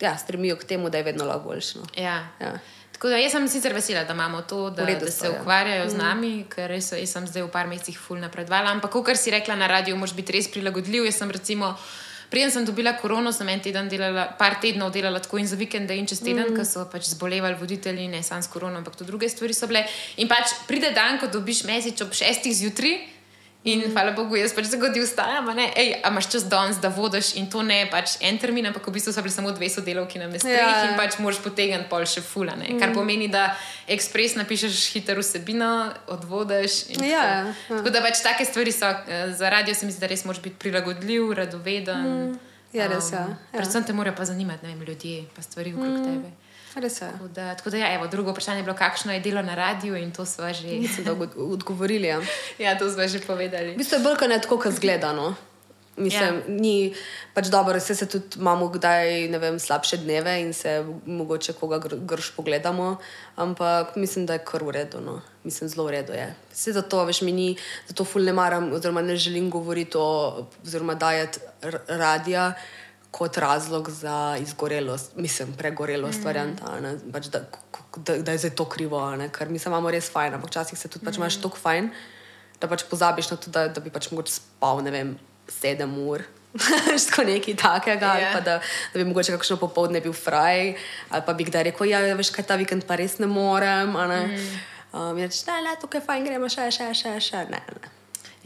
ja, stremijo k temu, da je vedno lahko boljše. No. Ja. Ja. Tako da jaz sem sicer vesela, da imamo to, da, redu da se ja. Mm. ukvarjajo z nami, ker res, jaz sem zdaj v par mesecih ful napredovala. Ampak, kot si rekla na radiju, moraš biti res prilagodljiv. Jaz sem recimo. Preden sem dobila korono, sem en teden delala, par tednov delala tako in za vikende in čez teden, mm. ker so pač zbolevali voditelji, ne samo s korono, ampak tudi druge stvari so bile. In pač pride dan, ko dobiš mesič ob šestih zjutraj In hvala Bogu, jaz pač zagodi vstajam, ne, ej, a imaš čas danes, da vodiš in to ne pač en termin, ampak v bistvu so bili samo dve sodelavki na mestu Ja. in pač moraš potegniti pol še fulane. Mm. Kar pomeni, da ekspres napišeš hitro vsebino, odvodiš. Ja, tako. ja. Tako da pač take stvari so, eh, za radio se mi zdi, da res moraš biti prilagodljiv, radoveden. Um, Ja, res, ja. Ja. Predvsem te morajo pa zanimati, ne vem, ljudje, pa stvari okrog mm. tebe. Res je. Tako da, tako da ja, evo, drugo vprašanje je bilo, kakšno je delo na radiju in to smo že, da od- odgovorili. Ja. ja, to smo že V povedali. bistvu je bolj kot ne tako, kot zgledano. Mislim, Ja. ni pač dobro, vse se tudi imamo kdaj ne vem, slabše dneve in se mogoče koga gr grš pogledamo, ampak mislim, da je kar v redu. No. Mislim, zelo v redu je. Vse zato, veš, mi ni, zato ful ne maram, oziroma ne želim govoriti o, oziroma dajati radija kot razlog za izgorelost, mislim, pregorelost mm. varianta, a ne, pač da, da, da je zdaj to krivo, ne, ker mi se imamo res fajn, ampak včasih se tudi pač imaš tako fajn, da pač pozabiš na to, da, da bi pač mogoče spal, ne vem, sedem ur. Tako nekaj takega, yeah. ali Ja. pa da, da bi mogoče kakšno popoldne bil fraj, ali pa bi kdaj rekel, ja, veš, kaj ta vikend pa res ne morem. Ne? Mm. Um, in reči, ne, ne, tukaj je fajn, gremo še, še, še, še. Ne, ne.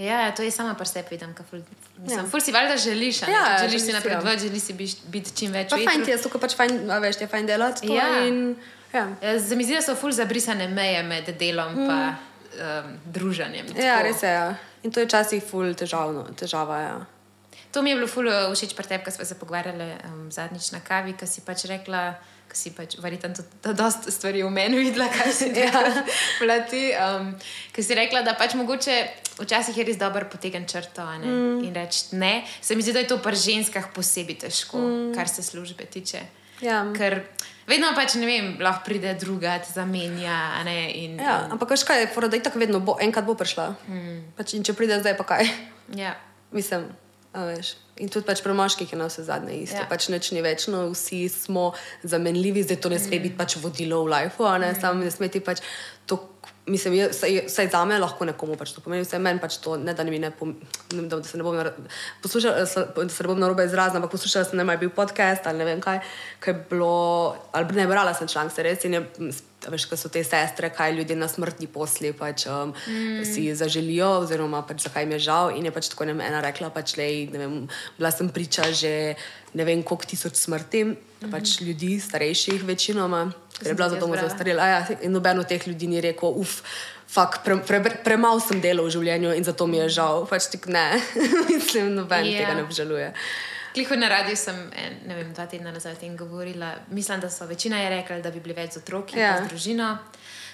Ja, to je sama pri sebi, vidim, ful, mislim, Ja. ja. ful si valjda želiš? Ja, želiš želiš si si, ja. napredovati, želiš si biti čim več. Pa vetru. fajn ti je, tukaj pač fajn, a veš, je fajn delati. to Ja. In, ja. Ja, Se mi zdi, da so ful zabrisane meje med delom in mm. um, druženjem. ja, Tako. res je. Ja. In to je včasih ful težavno, težava. Ja. To mi je bilo ful eh, všeč pri tebi, ko smo se pogovarjali um, zadnjič na kavi, ki si pač rekla. Ki si pač, verjetno, tudi dosta stvari v meni videla, kaj si ja. ti. Um, ki si rekla, da pač mogoče včasih je res dobro potegniti črto mm. in reči ne. Se mi zdi, da je to pri ženskah posebej težko, mm. kar se službe tiče. Ja. Ker vedno pač ne vem, lahko pride druga, te zamenja. a Ne, in, Ja, ampak veš kaj, fora, da je tako vedno, bo, enkrat bo prišla. Mm. Pač, in če pride zdaj, pa kaj. ja. Mislim, veš. In tudi pač pri moških je na vse zadnje isto. Ja. Pač nič ni večno, vsi smo zamenljivi, zdaj to ne sme mm. biti pač vodilo v lifeu, ne mm. samo ne smeti pač to. Mislim, vsaj, za me lahko nekomu pač to pomeni, vsaj meni pač to ne da mi ne pomeni, da, da se ne bom, poslušala, da se ne bom narobe izrazila, ampak poslušala sem, ne vem, ali je bil podcast ali ne vem kaj, kaj je bilo, ali ne brala sem članek, se res in je, veš, kaj so te sestre, kaj ljudje na smrtni posli pač um, mm. si zaželijo, oziroma pač zakaj jim je žal. In je pač tako ne ena rekla, pač lej, ne vem, bila sem priča že ne vem koliko tisoč smrti, mm pač ljudi, starejših večinoma, ker je bila tudi za domu jaz za brala. starele. Ja, in noben od teh ljudi ni rekel, uf. Fak, pre, pre, pre, premalo sem delal v življenju in zato mi je žal. Pač tik ne, mislim, noben Ja. yeah. tega ne obžaluje. Kliho na radiju sem en, ne vem, dva tedna nazaj o tem govorila. Mislim, da so večina je rekla, da bi bili več z otroki, Ja. ja. z družino,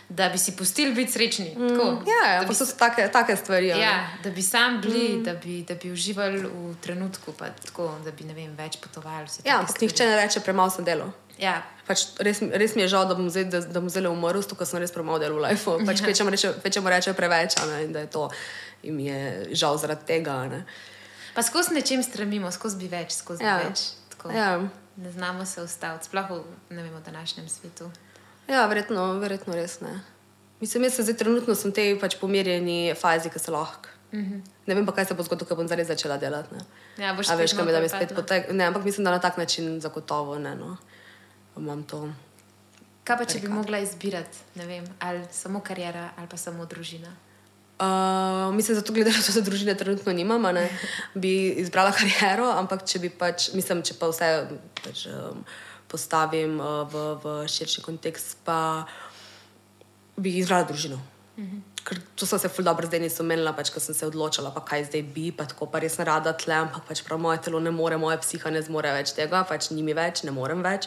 da bi si pustili biti srečni. Mm. Tako, Ja, ja bi, so take, take stvari. a ne. ja, da bi sam bili, mm. da, bi, da bi uživali v trenutku, pa tako, da bi vem, več potovali. ja ampak nihče ne reče, premalo sem delal. Ja, Pač res, res mi je žal, da bom zdaj, da, da bom zdaj umrl, zato sem res premalo delal v lifeu. Pač Ja. kvečemu reče, reče preveč, ne, in da je to. In mi je žal zaradi tega. Ne. Pa skozi nečem stremimo, skozi bi več, skozi Ja. več. Tako, Ja. Ne znamo se ustaviti, sploh v, vem, v današnjem svetu. ja, verjetno, verjetno res ne. Mislim, jaz se zdaj trenutno sem v tej pač pomirjeni fazi, ki se lahko. Mm -hmm. Ne vem pa, kaj se bo zgodilo, ko bom zares začela delati. Ne. Ja, boš spet kaj mi da mi spet potek. Ne, ampak mislim, da na tak način zagotovo ne. No. Imam to. Kaj pa, če bi mogla izbirati, ne vem, ali samo karijera, ali pa samo družina? Uh, mislim, da to gledano, da družine trenutno nimam, ne, bi izbrala kariero, ampak če bi pač, mislim, če pa vse pač, um, postavim uh, v, v širši kontekst, pa bi izbrala družino. Ker to sem se ful dobro zdaj nisem menila, pač, ko sem se odločila, pa kaj zdaj bi, pa tako pa res ne rada tle, ampak pač prav moje telo ne more, moja psiha ne zmore več tega, pač ni mi več, ne morem več.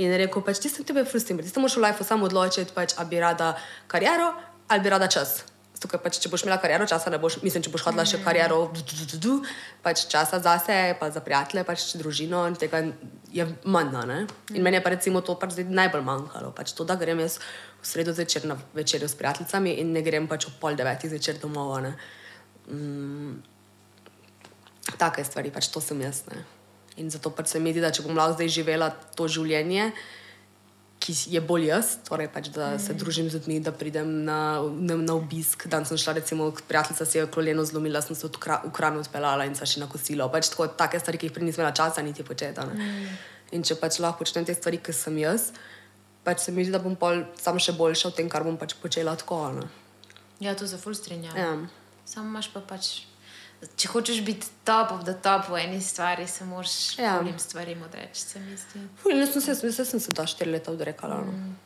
In rekel, pač ti sem tebe frustriran, ti se moraš v lifeu samo odločiti, pač, ali bi rada kariero ali bi rada čas. Tukaj pač, če boš imela kariero, časa ne boš, mislim, če boš hodila še kariero, du, du, du, du, pač časa zase, pa za prijatelje, pač družino in tega je manj. Ne? In meni je pa recimo to pač najbolj manjkalo. Pač to, da grem jaz v sredo zvečer na večerjo s prijateljicami in ne grem pač ob pol devetih zvečer domov. Mm, take stvari, pač to sem jaz. Ne? In zato pač se mi zdi, da če bom lahko zdaj živela to življenje, ki je bolj jaz, torej pač, da se družim z ljudmi, da pridem na, na, na obisk. Dan sem šla, recimo, prijateljica si je koleno zlomila, sem se kra, v kranu odpeljala in se še na kosilo. Pač tako, take stvari, ki jih prej nisem imela časa niti početi. Mm. In če pač lahko počnem te stvari, ki sem jaz, pač se mi zdi, da bom pol sam še boljša v tem, kar bom pač počela tako. Ne? Ja, to se ful strinjam. Ja. Samo imaš pa pač. Če hočeš biti top of the top v eni stvari, se moraš Ja. drugim stvarem odreči, se. Ful, jaz sem se, jaz sem se ta štiri leta odrekala. No. Mm.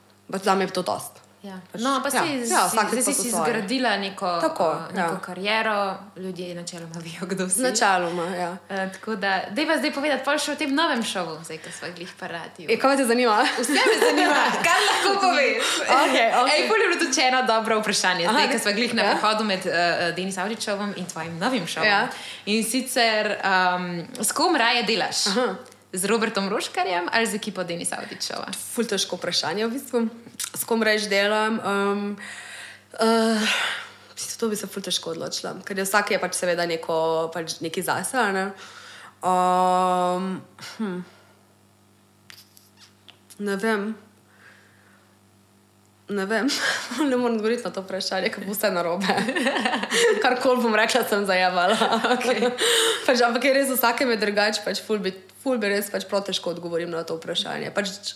Za me je to dost. Ja. Pač, No, pa ja, si, ja, ja, zdaj pa si, po si svoje. zgradila neko, Tako, uh, neko ja. kariero, ljudje načeloma vejo, kdo si. Načeloma, ja. Uh, tako da, dej pa zdaj povedati, pol še o tem novem šovu, zdaj, ko smo glih parati. E, kaj te zanima? Vse me zanima, kaj lahko poveš. Okej, okej. Ej, pol je bilo tudi eno dobro vprašanje, zdaj, Aha, ko smo glih na ja. prehodu med uh, Denis Avričovom in tvojim novim šovom. Ja. In sicer, um, s kom raje delaš? Aha. Z Robertom Roškarjem ali z ekipo Denisa Avričova? Ful težko vprašanje, v bistvu. S kom reč delam. Um, uh, to bi se ful težko odločila, ker je vsak je pač seveda neko, pač neki zase. a Ne? Um, hm. ne vem. Ne vem, ne morem odgovoriti na to vprašanje, bo vse narobe. Kar koli bom rekla, sem zajevala. Okej. pač, ampak je res vsakem je drugače, pač ful bi, ful bi res pač prav težko odgovorim na to vprašanje. Pač,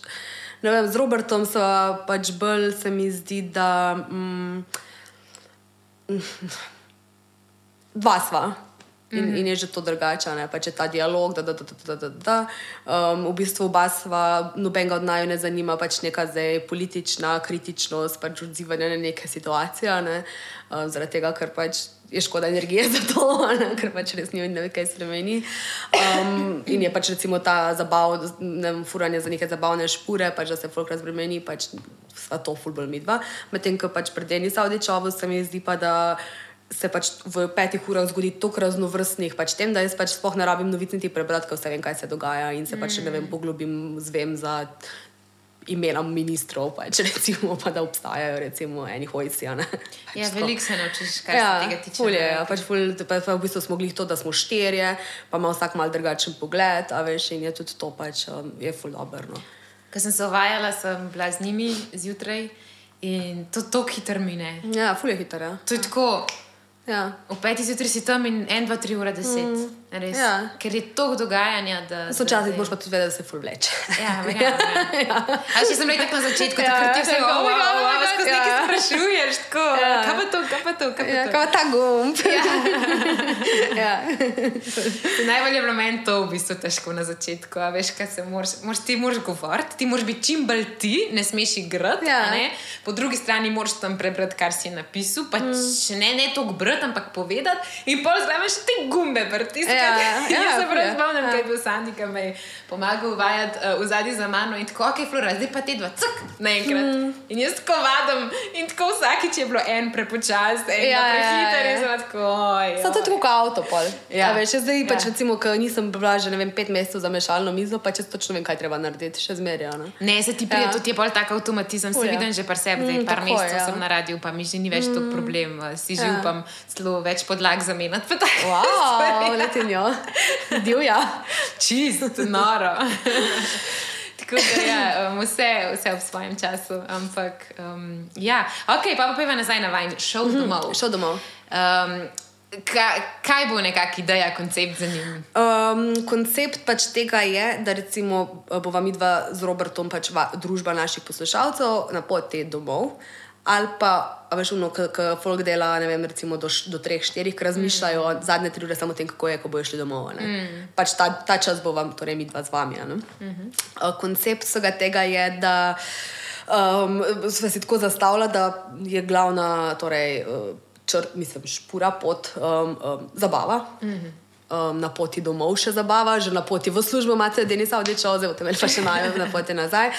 vem, z Robertom sva pač bolj, se mi zdi, da. Mm, dva sva. In, mm -hmm. in je že to drugače, ne? pač je ta dialog, da, da, da, da, da, da. Um, v bistvu oba sva, nobenega od naju ne zanima pač neka zdaj politična kritičnost, pač odzivanje na neke situacije, ne? um, zaradi tega, ker pač je škoda energije za to, ne? ker pač res ni ne ve, kaj spremeni. Um, in je pač recimo ta zabav, ne vem, furanje za neke zabavne špure, pač da se folk razbremeni, pač sva to fulbol midva. Medtem, ko pač pred Denis Avdičovo se mi zdi pa, da se pač v petih urah zgodi toliko raznovrstnih pač tem, da jaz pač sploh ne rabim novic niti prebrati, ker vse vem, kaj se dogaja in se pač ne vem, poglobim, zvem za imena ministrov, pač recimo, pa da obstajajo recimo eni hojci. a ne. Pač Ja, veliko se naučiš, kar Ja, se tega tiče. ful je, ne. ja, pač ful, pa, pa v bistvu smo bili to, da smo štirje, pa ima vsak mal drugačen pogled, a veš, in je tudi to pač um, je ful dobro. No. Ko sem se uvajala, sem bila z njimi zjutraj in to tako hitro mine. Ja, ful je hiter, ja. To je tako, ja. v petih zjutraj si tam in en, dva, tri ure deset. Mm, ja. Ker je toliko dogajanja, da. Sočasih da- boš pa tudi vedel, da se ful vleče. Ja, verjamem. ja. A še sem rekla na začetku, Ja, da ti ja, vse ja, govorimo, oh my God, skozi ja. nekaj sprašuješ, tako, Ja. kaj pa to, kaj pa to, kaj pa Ja, to. kot ta gumb. ja. Najbolj je bilo meni to v bistvu težko na začetku. a Veš, kaj se moraš, moraš, ti moraš govoriti, ti moraš biti čim bolj ti, ne smeš igrati. Ja. ne. Po drugi strani moraš tam prebrati, kar si napisal, pa mm. ne, ne toliko brati, ampak povedati. In pol zraven še te gumbe pritiskati. Ja, ja, Jaz se prav spomnim, Ja. kaj je bil Sandy, ki me je pomagal uvajati uh, v zadnji za mano in tako, ok, flora, zdaj pa te dva, cak, naenkrat. Mm. In jaz tako vadim in tako vsakič je bilo en prepočas, en Ja, ja, ja, prehiter ja. in sem tako. Samo to je tako kot avto, pol. Ja. Ja. Veš, zdaj, Ja. pač, recimo, ko nisem bila že ne vem, pet mesecev za mešalno mizo, pa če točno vem, kaj treba narediti, še zmeraj. Ne? Ne, se ti pride, Ja. ja. tudi je bolj tak avtomatizem. Se vidim že pri sebi, zdaj Mm, par mesecev ja. sem na radiju, pa mi že ni več mm. tako problem. eh, Si že Ja. upam celo več podlag zamenjati. Wow, letinjo. Divja. Čist, noro. Tako da ja, um, vse, vse v svojem času. Ampak, um, ja, ok, pa pa pojva nazaj na vajen, šel domov. Šel domov. Um, kaj, kaj bo nekakšna ideja, koncept za njim? Um, koncept pač tega je, da recimo bova midva z Robertom pač va, družba naših poslušalcev na poti domov. Ali pa, veš, ono, ki folk dela, ne vem, recimo do, do treh, štirih, ki razmišljajo mm. zadnje tri ure samo o tem, kako je, ko bojo šli domov. Mm. Pač ta, ta čas bo vam, torej mi dva z vami. a ne. Mm -hmm. uh, koncept vsega tega je, da um, smo si tako zastavljali, da je glavna, torej, uh, čr, mislim, špura pot um, um, zabava. Mm -hmm. Um, na poti domov še zabava, že na poti v službo imate, odličal, zdaj boste imeli pa še najo na poti nazaj.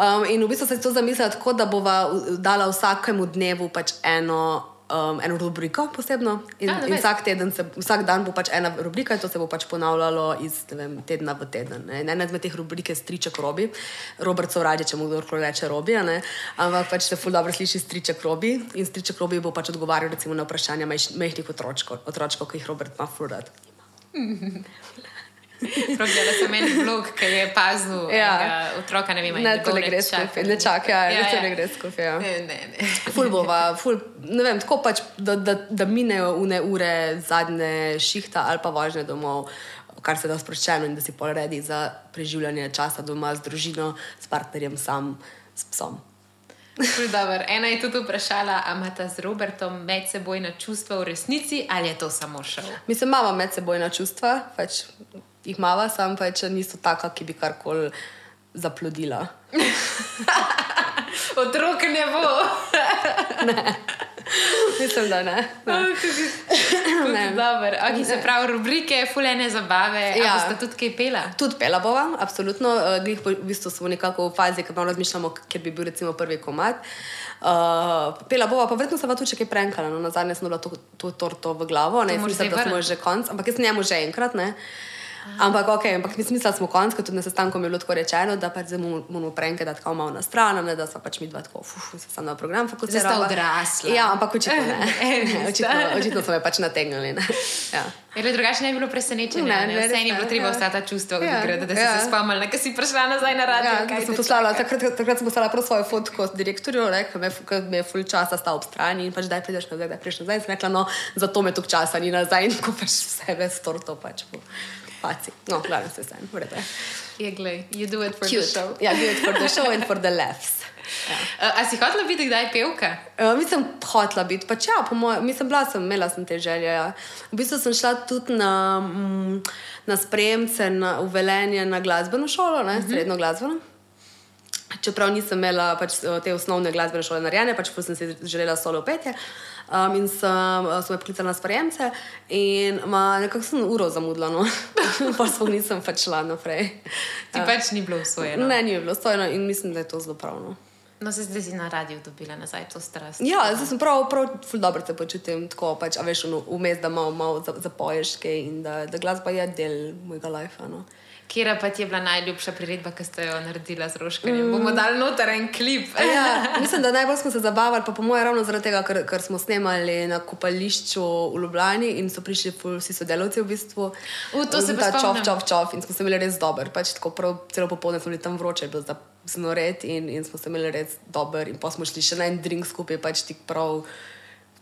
Um, in v bistvu sem si to zamislila tako, da bova v- dala vsakemu dnevu pač eno. Um, eno rubriko posebno in, A, in nice. vsak, se, vsak dan bo pač ena rubrika in to se bo pač ponavljalo iz vem, tedna v teden. ne. In Ena izmed teh rubrik je striček robi, Robert Sovrađe, če mu kdorkoli reče robi, ampak pač se ful dobro sliši striček robi in striček robi bo pač odgovarjal recimo, na vprašanja majhnih otročkov, otročkov, ki jih Robert ima ful rad. Gledala sem en vlog, ki je pazil Ja. otroka, ne vem, Ne, to ne gre skupaj, ne čakaj, ja, to ne gre skupaj. Ja. Ne, ne, ne. Ful bova, ful, ne vem, tako pač, da, da, da minejo une ure zadnje šihta ali pa vožnje domov, kar se da sproščeno in da si pol redi za preživljanje časa doma z družino, s partnerjem, sam, s psom. Dobar. Ena je tudi vprašala, ali imata z Robertom medsebojna čustva v resnici ali je to samo šov. Mislim, imamo medsebojna čustva, pač jih imamo, sam pač niso taka, ki bi karkoli zaplodila. Otrok ne bo. Mislim, da ne. ne. ne. Okay, se pravi, rubrike, fulene zabave. Ja, ste tudi kaj pela? Tudi pela bova, absolutno. Uh, v bistvu smo nekako v fazi, ko razmišljamo, ker bi bil recimo prvi komat. Uh, pela bova, pa verjetno se pa tudi kaj prenkala. No, na zadnje smo bila to, to torto v glavo, ne mislim, da smo že konc, ampak jaz sem njemu že enkrat. Ne. Ampak, ok, ampak mi smo smo konc, tudi na sestanku je bilo tako rečeno, da pač moramo prenke dati tako malo na stran, ne, da so pač mi dva tako, uf, se sam na program fokusirali. Zdaj ste odrasli. Ja, ampak očitno ne. očitno, očitno so me pač nategnili. Ja. Ali drugače ne bi bilo presenečenje? Ne, ne, vse ni bilo treba ja. ostati čustva, ja, da, da si ja. se spomnila, ker si prišla nazaj na radio. Ja, sem poslala, takrat, takrat sem poslala prav svojo fotko direktorju, ki me, je full časa stal ob strani in pač daj prideš nazaj, da prideš nazaj. Sem rekla, no, zato me tuk časa ni nazaj in ko pač sebe storto pač. Po. Paci. No, glavno se sem, vrede. Je, glej, you do it for Cute. the show. Ja, do it for the show and for the laughs. Ja. Uh, a si hotela biti kdaj pevka? Uh, mislim, hotela biti. Pač ja, po mojem, mislim, bila sem, imela sem te želje. Ja. V bistvu sem šla tudi na, mm, na spremce, na uvelenje na glasbeno šolo, ne, uh mhm. -huh. srednjo glasbeno. Čeprav nisem imela pač, te osnovne glasbene šole narejene, pač sem si želela solo petje. Uh, um, in sem, uh, sem poklicala na sprejemce, in nekako sem uro zamudila, no. pa sploh nisem pač šla naprej. Ti uh, pač ni bilo usvojeno. Ne, ni bilo usvojeno in mislim, da je to zelo pravno. No, se zdaj si na radiju dobila nazaj to strast. Ja, zdaj sem prav, prav, dobro se počutim, tako pač, a veš, vmes, da malo, malo zapoješ kaj in da, da glasba je del mojega life. No. Kje pa ti je bila najljubša priredba, ki ste jo naredili z rožkami? Mm. Bomo dali noter en klip. ja, mislim, da najbolj smo se zabavali, pa po mojem, ravno zaradi tega, ker, ker smo snemali na kopališču v Ljubljani in so prišli vsi sodelavci v bistvu. V to se pravi, čov, čov, čov. In smo se imeli res dober. Pač tako prav, celo popoldne smo bili tam vroče, bilo za znored in, in smo se imeli res dober. In pa smo šli še na en drink skupaj, pač tik prav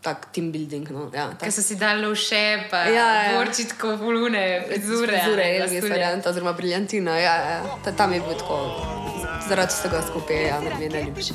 tak team building. No. Ja, Ker so si dali vse, pa ja, ja. tako volune, zure. Zure, je res varianta, oziroma briljantina. Ja, ja. Tam je bilo tako, zaradi vsega skupaj, ja, mi je najljubše.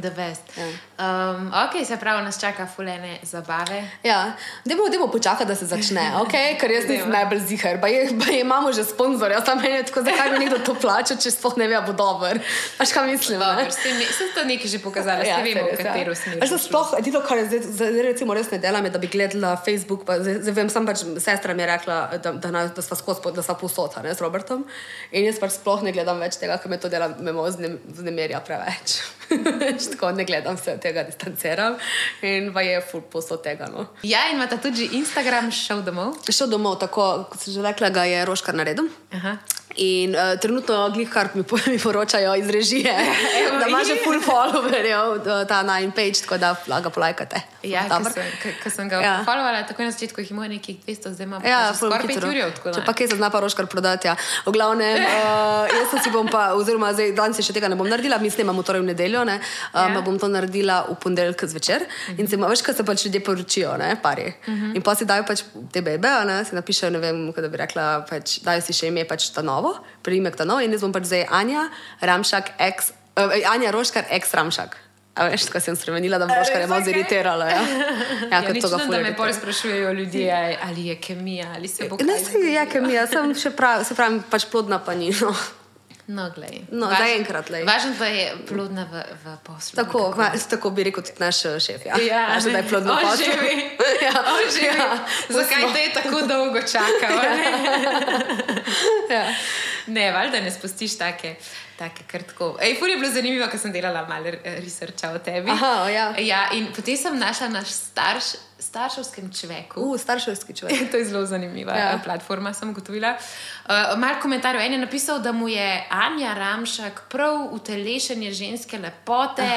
The best. Ja. Um, ok, se pravi, nas čaka fulene zabave. Ja, dajmo počakati, da se začne, okay? ker jaz nisem najbolj zihar. Pa, pa imamo že sponzorja, tam je tako, zakaj bi nekdo to plačal, če sploh ne ve, bo dober. Až kaj mislim? Dobar, ne? Sem to nekaj že pokazala, ja, vemo, v ja. katero smer. Ja. Sploh, edino, kar je zdaj, zdaj recimo res ne delam, da bi gledala Facebook, pa zdaj, zdaj vem, sam pač sestra mi je rekla, da, da, da, da sva skozi, da sva posota, ne, s Robertom. In jaz pač sploh ne gledam več tega, ker me to dela, me vznemirja preveč. tako ne gledam se od tega, distanciram in pa je full posod tega. No. Ja, in imate tudi Instagram, šel domov? Šel domov, tako kot sem že rekla, ga je Roškar naredil. Aha. In uh, trenutno, glihkar mi, mi poročajo iz režije, Evo, da ima že full followerjev, ta nine page, tako da ga polajkate. Ja, ko sem ga ja. followala, tako na začetku jih ima nekih 200, zdaj ima ja, skoraj 5 ur. Če pa kje se zna pa roškar prodati, ja. V glavnem, uh, jaz si bom pa, oziroma zdaj danes še tega ne bom naredila, mi snemamo torej v nedeljo, ne, um, ja. bom to naredila v ponedeljek zvečer. Uh -huh. In se ima več, kar se pač ljudje poročijo, ne, pari. Uh -huh. In pa si dajo pač te bebe, ne, si napišejo, ne vem, kaj bi rekla, pač dajo si še ime pač ta novo, priimek ta novo in jaz bom pač zdaj Anja, Ramšak, ex, uh, Anja Roškar, ex Ramšak. A veš, kaj sem spremenila, da boš kar malo ziritirala. Ja, ja, ja to ga fulje. Me bolj sprašujejo ljudje, ali je kemija, ali se bo kaj. Ne, se je kemija, sem še pravi, se pravi, pač plodna pa ni. No. No, glej. No, Važn, zaenkrat le. Važno pa je plodna v, v poslu. Tako, hva, tako bi rekel tudi naš eh, šef. Ja, ja Važno, da je plodna v poslu. ja. ja. Zakaj te je tako dolgo čakal? ja. Ne, valjda ne spustiš take. Ej, fur je bilo zanimivo, ker sem delala malo researcha o tebi. Aha, ja. ja, in potem sem našla naš starš, starševskem človeku. Uh, starševski človek. to je zelo zanimiva ja. platforma, sem ugotovila. Uh, Mal komentar en je napisal, da mu je Anja Ramšak prav utelešenje ženske lepote,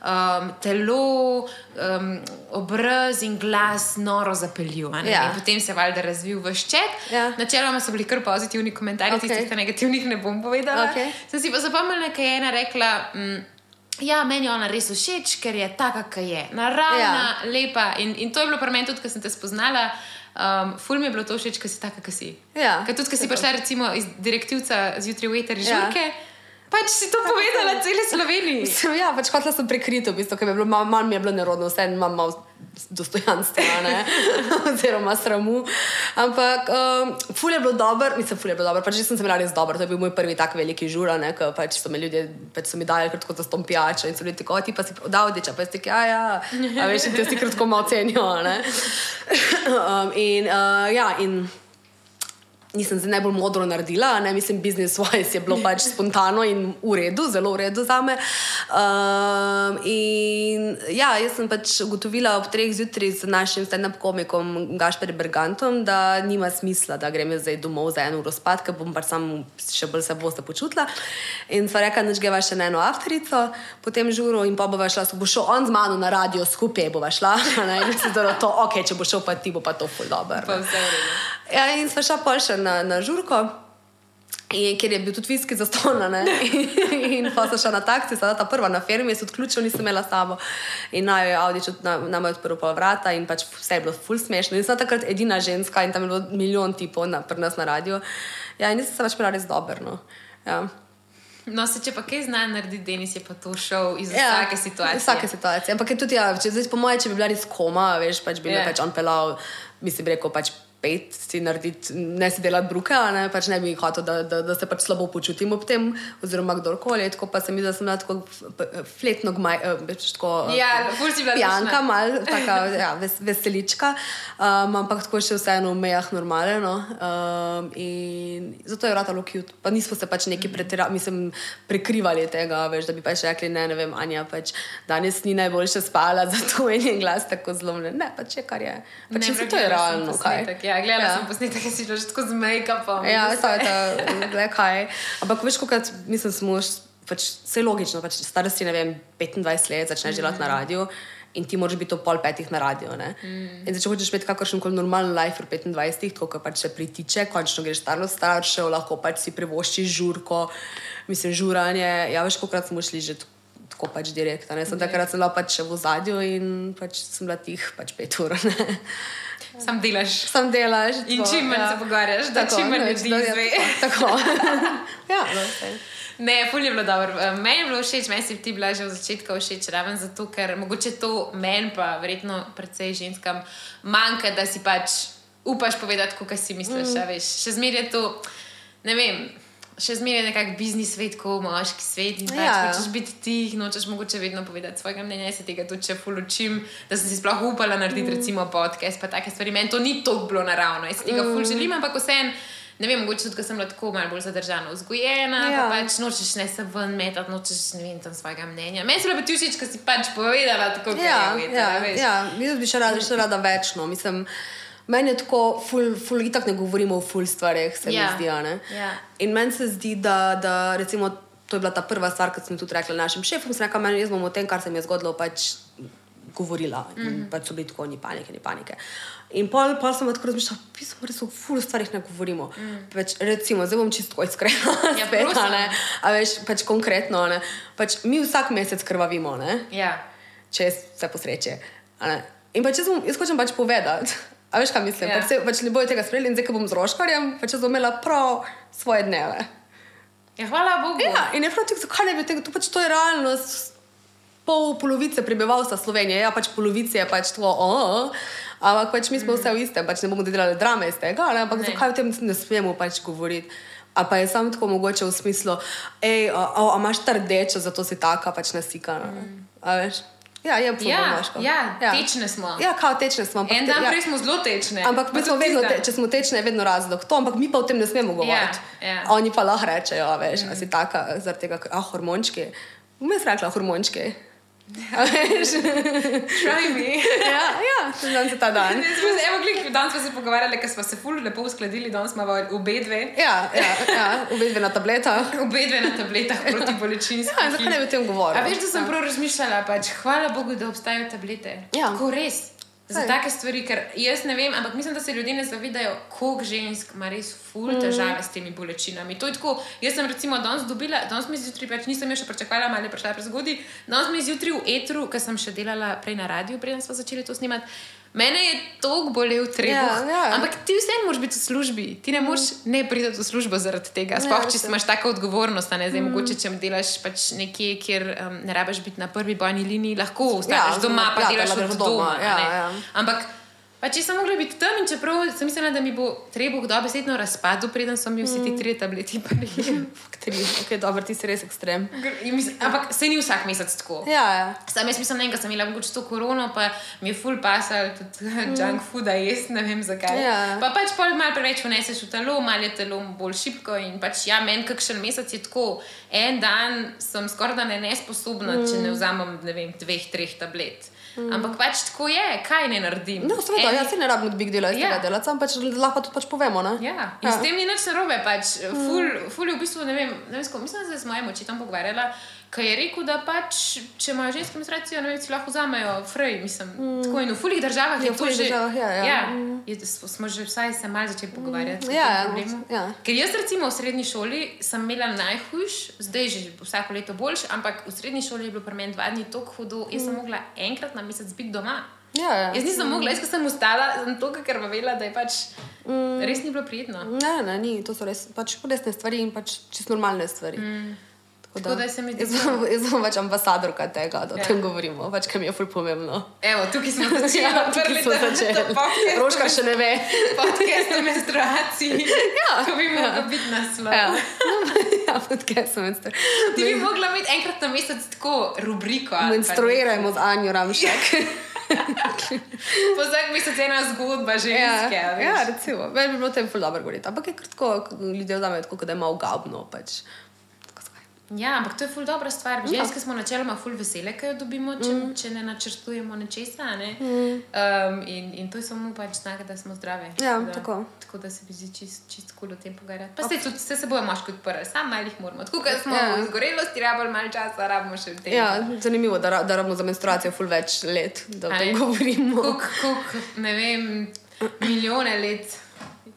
um, telo, um, obraz in glas noro zapeljil. Ja. Potem se je valjda razvil v ščet. Ja. Načeloma so bili kar pozitivni komentarji, okay. tistih negativnih ne bom povedala. Okay. Sem si pa zapomnila, kaj je ena rekla. Mm, Ja, meni je ona res všeč, ker je taka, kakor je. Naravna, ja. lepa. In, in to je bilo pri meni tudi, ko sem te spoznala. Um, ful mi je bilo to všeč, ker si taka, kakor si. Ja, ker tudi, ker si prišla recimo iz direktivca zjutraj v Eter žurke. Ja. Pač si to povedala celi Sloveniji. Sem, ja, pač hotela sem prikriti, v bistvu, ker mi je bilo malo, malo mi je bilo nerodno, vse imam malo dostojanstva, oziroma sramu. Ampak, um, ful je bilo dobro, mislim, ful je bilo dobro, pač sem se imela res dobro, to je bil moj prvi tak veliki žura, ker pač so mi ljudje, pač so mi dali kratko za stom pijačo in so bili tako, ti pa si prodal diča, pa si ti, ja, ja, a veš, te si kratko malo cenijo. Um, in, uh, ja, in nisem se najbolj modro naredila, ne mislim, business wise je bilo pač spontano in v redu, zelo v redu za me. Um, in ja, jaz sem pač ugotovila ob treh zjutraj z našim stand-up komikom Gašperjem Bergantom, da nima smisla, da grem zdaj domov za eno uro spat, ker bom pač sam še bolj se boste počutila. In sva rekla, da greva še na eno avtorico, potem žuro in pa bova šla, bo šel on z mano na radio, skupaj bova šla. Ne, in si dobro to, ok, če bo šel pa ti, bo pa to ful dobro. Pa vse v redu. Ja, in sva šla pol še na, na žurko. In, ker je bil tudi viski za stona, in pa sem šla na taksi, sedaj ta prva na fermi, jaz odključil nisem imela s sabo. In naj je Audi nam je odprl pol vrata in pač vse je bilo ful smešno. In sem takrat edina ženska in tam je bilo milijon tipov na, pri nas na radio. Ja, in nisem se več bila res dobro. No. Ja. No, se če pa kaj zna narediti, Denis je pa to šel iz Ja, vsake situacije. Iz vsake situacije. Ampak je tudi, ja, če, zdaj, po mojem, če bi bila res koma, veš, pač bi Ja. yeah. pač on pelal, mislim, rekel pač. Pet si narediti, ne si delati bruke, ne, pač ne bi hotel, da, da, da se pač slabo počutim ob tem, oziroma kdorkoli. Tako pa se mi zdi, da sem tako fletno, gmaj, eh, več tako. eh, Ja, ful si bila Pijanka, luštna. mal, taka ja, ves, veselička, um, ampak tako še vseeno v mejah normalno. Um, in zato je vrata lokjut. Pa nismo se pač neki pretirali, mislim, prekrivali tega, veš, da bi pač rekli, ne, ne vem, Anja pač danes ni najboljše spala, zato je njen glas tako zlomljen. Ne, pač je kar je. Pač Ne, to je realno, kaj. posnetek, Ja, gledala Ja. sem posnetek, ki si že tako z make-upom. Ja, to je vse. to, kaj. Ampak veš, kot mislim, smo pač vse logično, pač starosti, ne vem, 25 let, začneš delati Mhm. na radiju. In ti moraš biti ob pol petih na radiju. Mm. In zdaj, če hočeš imeti kakršen koli normalen life pri 25, tako kot pač se pritiče, končno greš starno staršev, lahko pač si privoščiš žurko, mislim, žuranje. Ja, veš, kolikrat smo šli že t- tako pač direkt. a ne. Sem takrat bila pač v zadju in pač sem bila tih pač pet ur. ne. Sam delaš. Sam delaš. In tako, čim manj ja. se pogovarjaš, da čim manj ljudi izve. Tako. tako. ja, no, saj. Ne, ful je bilo dobro. Eh, Meni je bilo všeč, meni si ti bila že od začetka všeč, raven zato, ker mogoče to meni, pa verjetno predvsej ženskam, manjka, da si pač upaš povedati, kaj si misliš. Mm. Še zmeraj je to, ne vem. Še zmeraj nekako biznis svet, kot moški svet. In pač Ja. hočeš biti tih, nočeš mogoče vedno povedati svojega mnenja. Jaz se tega tudi če fulučim, da sem si sploh upala narediti, mm. recimo, podcast, pa take stvari. Meni to ni tako bilo naravno, jaz tega mm. ful želim, ampak vseeno. Ne vem, mogoče tudi, ker sem bila tako malo bolj zadržana, vzgojena, ja. Pa pač nočeš ne se ven metati, nočeš ne vem tam svojega mnenja. Meni se pa ti všeč, ker si pač povedala tako, kot Ja, je ja, ja, jaz bi še rada, še rada več. No. Mislim, meni je tako, ful, ful, itak ne govorimo o ful stvarih, se Ja, mi zdi. a ne. ja. In meni se zdi, da, da recimo, to je bila ta prva stvar, ki sem tudi rekla našim šefom. Sem rekla, meni jaz bom o tem, kar se mi je zgodilo, pač govorila. Mm. -hmm. Pač so bili tako, ni panike, ni panike. In pol, pol sem tako razmišljala, pismo, res o ful stvarih ne govorimo. Mm. Pač, recimo, zdaj bom čisto iskrena. Ja, spet, ne. A veš, pač konkretno, ne. Pač mi vsak mesec krvavimo, ne Ja. če vse posreče. In pa če sem, jaz hočem pač povedati, a veš, kaj mislim, Ja. yeah. pač, se- pač ne bojo tega sprejeli in zdaj, ko bom z roškarjem, pač bom imela prav svoje dneve. ja, hvala Bogu. Ja, in je prav zakaj ne bi tega, to pač to je realnost pol polovice prebivalstva Slovenije, ja, pač polovice je pač to, oh, ampak pač mi smo vse v istem, pač ne bomo delali drame iz tega, ne, ampak ne. zakaj o tem ne smemo pač govoriti. A pa je samo tako mogoče v smislu, hej, a, a, a imaš ta rdečo, zato si taka pač nasikana. Mm. A veš? Ja, je pa Ja, ja, tečne smo. Ja, kao tečne smo. En te- dan ja. prej smo zelo tečne. Ampak mi Pa smo tudi vedno, te, če smo tečni, je vedno razlog to, ampak mi pa o tem ne smemo govoriti. ja. Oni pa lahko rečejo, veš, mm. a si taka, zaradi tega, a hormončki. Vmes rekla hormončki. A veš? Try me. ja, ja, znam se ta dan. Ne, smo se- Evo, glik, danes smo se pogovarjali, ker smo se ful lepo uskladili, danes smo obe dve, Ja, ja, ja obe dve na tabletah. obe dve na tabletah proti bolečinski. Ja, zakaj ne bi o tem govorila? A veš, da sem prav razmišljala, pač, hvala Bogu, da obstajajo tablete. Ja. Tako res. Za Saj. take stvari, ker jaz ne vem, ampak mislim, da se ljudje ne zavedajo, koliko žensk ima res ful težave s temi bolečinami. To je tako, jaz sem recimo danes dobila, danes mi zjutraj, pač nisem jo še pričakovala, malo je prišla prezgodaj, danes mi zjutraj v etru, ker sem še delala prej na radiju, preden smo začeli to snemati. Mene je toliko bolel trebuh. Ja, ja. Ampak ti vseeno moraš biti v službi. Ti ne moreš ne priti v službo zaradi tega. Sploh, Ja, če imaš tako odgovornost, a ne zdaj, mogoče, če delaš pač nekje, kjer um, ne rabiš biti na prvi bojni liniji, lahko ostaneš Ja, doma, pa ja, delaš od doma. doma, ja, ja. Ampak pač jaz sem mogla biti tam in čeprav sem mislila, da mi bo trebuh dobesedno razpadel, preden so mi vsi ti Mm. tri tableti. Tri, ok, dobro, ti si res ekstrem. Mislim- Ampak se ni vsak mesec tako. Ja, ja. Sam jaz mislim, da sem imela mogoče to korono, pa mi je full pasal tudi junk fooda jesti, ne vem zakaj. Mm. Ja. Pa pač pol malo preveč vneseš v telo, malo je telo bolj šipko in pač ja, meni kakšen mesec je tako. En dan sem skoraj da ne nesposobna, mm. če ne vzamem, ne vem, dveh, treh tablet. Mm. Ampak pač tako je, kaj ne naredim. No, seveda, En- jaz se ne rabim big dela iz Ja. tega delati, sam pač lahko to pač povemo. Ne? Ja, in ja. s tem ni nič narobe. Pač, ful, ful je v bistvu, ne vem, ne vem sko, mislim, da se z mojim očetom pogovarjala, ki je rekel, da pač, če imajo ženske menstruacijo, ne vem, si lahko vzamejo frej. Mislim, mm. tako in v fulih državah Ja, je v to že. državah, ja, ja. ja je, smo že vsaj se malo začeli pogovarjati o Ja, tem ja, ja. Ker jaz recimo v srednji šoli sem imela najhujš, zdaj že vsako leto boljš, ampak v srednji šoli je bilo pri meni dva dni tako hudo, jaz sem mogla enkrat na mesec biti doma. Ja, ja. Jaz nisem mogla, jaz sem ustala, sem to, ker vela, da je pač mm. res ni bilo prijetno. Ne, ne, ni, to so res pač resne stvari in pač čisto normalne stvari. Mm. Tako da se mi zdi, Jaz sem, sem pač ambasadorka tega, da o Ja. tem govorimo, pač kaj mi je ful pomembno. Evo, tukaj smo začeli. Ja, tukaj smo začeli. Roška še ne ve. Podcast o menstruaciji. Ja. Ko bi mogla biti naslov. Ja, ja podcast sem menstru. Ti bi mogla imeti enkrat na mesec tako rubriko. Menstruirajmo z Anjo Ramšek. nekaj. Po vsak mesec ena zgodba Ja, ženske. a veš. ja, recimo. Meni bi bilo tem ful dobro govoriti. Ampak je kar tako, ko ljudje vzamejo tako, da je malo gabno. Pač. Ja, ampak to je ful dobra stvar. Ja. Ženske smo načeloma ful vesele, ker jo dobimo, če, mm. če ne načrtujemo nečesa. Ne? Mm. Um, in, in to je samo pač znak, da smo zdrave. Ja, da, tako. Tako da se mi zdi čist, čist kul o tem pogovarjati. Pa se tudi se, se bojo moški odprli, sam malo jih moramo. Tako kot smo Ja. ja. v zgorelosti rabili malo časa, rabimo še v tem. Ja, zanimivo, da, da rabimo za menstruacijo ful več let, da o tem govorimo. Kuk, kuk, ne vem, milijone let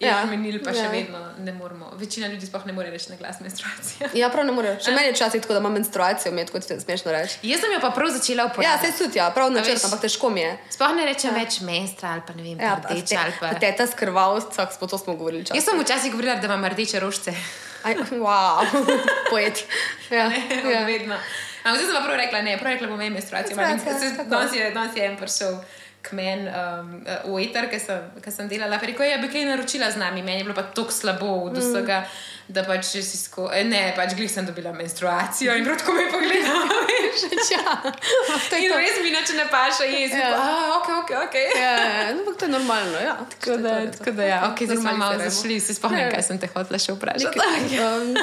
Ja, ja. minil, pa še ja. ja. vedno ne moremo. Večina ljudi sploh ne more reči na glas menstruacija. Ja, prav ne morejo. Še meni je včasih tako, da imam menstruacijo, med kot se smešno reči. Jaz sem jo pa prav začela Ja, uporabljati. se tudi, ja, prav A načrt, veš- ampak težko mi je. Sploh ne rečem ja. več mestra ali pa ne vem, Ja, ja, pa rdeč ali pa. te, teta skrvalca, smo to smo govorili Jaz čas. sem včasih govorila, da imam rdeče rožce. Aj, wow, poeti. Ja, Ja. ja. Vedno. Ampak zdaj sem pa prav rekla, ne, prav rekla bom menstruacijo. Je, danes je en prišel k meni um, v eter, ki sem, ki sem delala. Pa rekel, je, bi kaj naročila z nami, meni je bilo pa tako slabo od vsega, da pač si sko... eh, Ne, pač glih sem dobila menstruacijo in prav tako me je pogledala. Veš. ja. To In to. res mi nič ne paša, jaz. Ja. Ja. Ok, ok, ok. Ja, ja, no, ampak to je normalno. Ja. Tako da, tako da ja, okay, zdaj smo malo zašli, se spomnim, Ja. kaj sem te hotela še vprašati. Nekaj, um.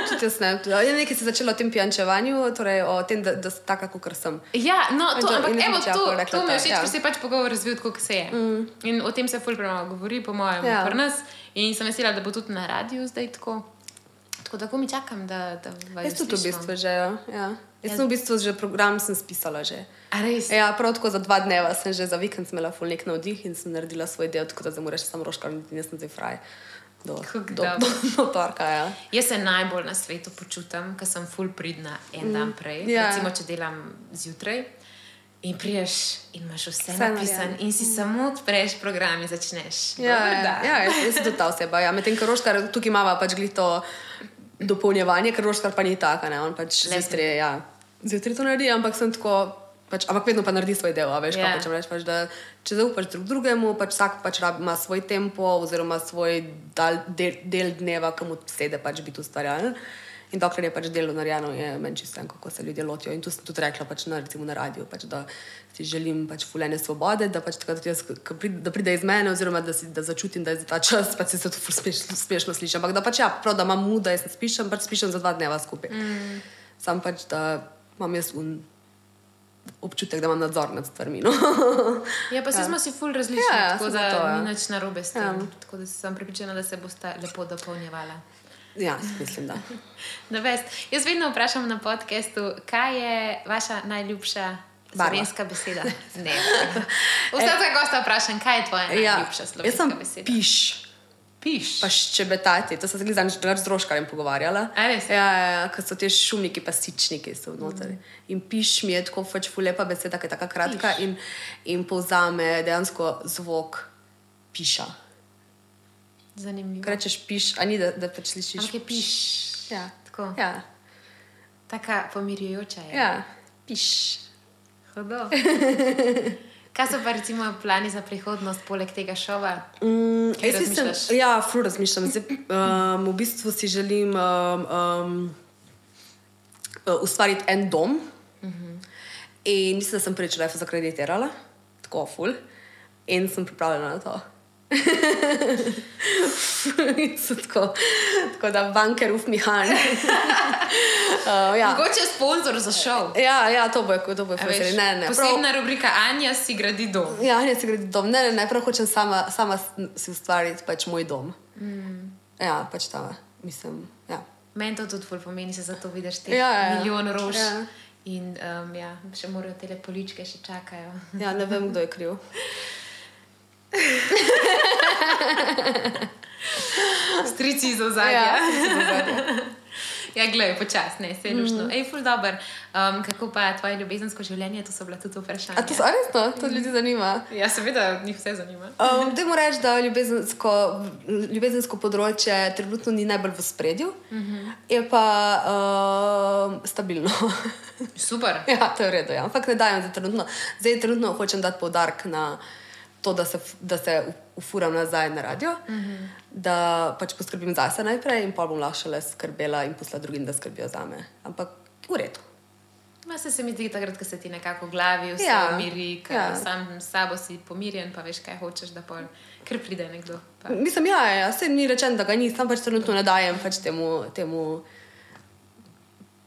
Ja, Nekaj se je začelo o tem pijančevanju, torej o tem, da, da taka, kot sem. Ja, no, to, to- ampak evo, to, to mi je všeč, ja. ker se je pač pogovor razvil tako, kot se je. Mm. In o tem se ful premalo govori, po mojem, Ja. ja. pri nas. In sem vesela, da bo tudi na radiju zdaj tako. Tako da, ko mi čakam, da, da vas Jaz tudi v bistvu že. Ja. Ja. Jaz sem v bistvu že program sem spisala. Že. A res? Ja, prav tako za dva dneva sem že za vikend imela full nek navdih in sem naredila svoj del, tako da zdaj moraš samo roškar narediti, jaz sem zdaj fraj. Do, Kako do, do, do torka, ja. Jaz se najbolj na svetu počutim, ker sem full pridna en dan prej. Ja. Recimo, če delam zjutraj. In priješ in imaš vse, narejeno. napisano, in si samo odpreš program in začneš. Ja, Dober ja, ja, jaz jaz sem tudi ta oseba. Ja. Medtem, ker roškar tukaj imamo pač glih to dopolnjevanje, ker roškar pa ni taka, ne. On pač zjutraj, ja, zjutraj to naredi, ampak sem tako. Pač, ampak vedno pa naredi svoj del, veš, Ja. yeah. kaj pač, pač, da, če zaupaš drug drugemu, pač vsak pač rab, ima svoj tempo oziroma svoj dal, del, del dneva, ki mu sede pač biti ustvarjalen. In dokler je pač delo narejeno, je meni čisto enako, kako se ljudje lotijo. In tu sem tudi rekla, pač na, recimo na radiju, pač, da si želim pač fulene svobode, da, pač, takrat, jaz, ko pride, da pride iz mene, oziroma da, si, da začutim, da je za ta čas, pač se to ful smešno, smešno sliši. Ampak da pač ja, prav, da imam muda, jaz spišem, pač spišem za dva dneva skupaj. Mm. Sam pač, da imam jaz un, občutek, da imam nadzor nad stvarmi. No? Ja, pa se ja. smo si ful različni, Ja, ja, ja, tako saj da zato, ja. ni nič narobe s tem. Ja. Ja. Tako da sem prepričana, da se boste lepo dopolnjevala. Ja, mislim, da. Da. Jaz vedno vprašam na podkastu, kaj je vaša najljubša Barva. slovenska beseda. Ne. Vsakega gosta vprašam, kaj je tvoja Ja, najljubša slovenska beseda. piš. Piš. pa ščebetati. To sem se zdaj z droškarjem pogovarjala. Ja, ja, ja ker so ti šumniki, pa sičniki so noter. Mm. In piš mi je tako pač fulepa beseda, ki je tako kratka in, in povzame dejansko zvok piša. Zanimivo. Ko rečeš piš, a ni da, da pač slišiš. Ampak je piš. Ja. Tako. Ja, Taka pomirjujoča je. ja, piš. Hudo. Kaj so pa recimo plani za prihodnost, poleg tega šova? Mm, Kaj jaz razmišljaš? ja, ful razmišljam. Zdaj, um, v bistvu si želim um, um, ustvariti en dom. Uh -huh. In mislim, da sem prvič lepo zakreditirala, tako ful. In sem pripravljena na to. Tako, tako da banker uf mihan. uh, ja. Mogoče sponzor za šov. Ja, ja, to bo, to bo ful. veš, Ne, ne, prav- Posebna rubrika Anja si gradi dom. Ja, ne se gredi dom. Ne, ne, ne, prav hočem sama, sama si ustvariti pač moj dom. Mm. Ja, pač ta, mislim. Ja. Meni to tudi pomeni, se zato vidiš te Ja, ja, ja. milijon rož. Ja. In um, ja, še morajo te poličke še čakajo. ja, ne vem, kdo je kriv. Strici iz ozadja. Ja, Ja, gledaj, počasi, ne, se lušno. Mm. Ej, ful dobr. Um, kako pa tvoje ljubezensko življenje, to so bila tudi vprašanja. A to so a res to? To ljudi zanima. Ja, seveda, njih vse zanima. Um, Dajmo reči, da ljubezensko, ljubezensko področje trenutno ni najbolj v spredju, mm -hmm. je pa um, stabilno. Super. ja, to je v redu. Ja. Ampak ne dajem za trenutno. Zdaj trenutno hočem dati poudarek na to, da se, da se ufuram nazaj na radio, mm -hmm. da pač poskrbim zase najprej in pa bom lahko šele skrbela in posla drugim, da skrbijo za me. Ampak v redu. Ma se, se mi zdi, takrat, ko se ti nekako v glavi vse Ja, ja. umiri, ja. ja. sam s sabo si pomirjen, pa veš, kaj hočeš, da pol, ker pride nekdo. Pa. Mislim, ja, ja, se ni rečeno, da ga ni, sam pač trenutno ne dajem pač temu, temu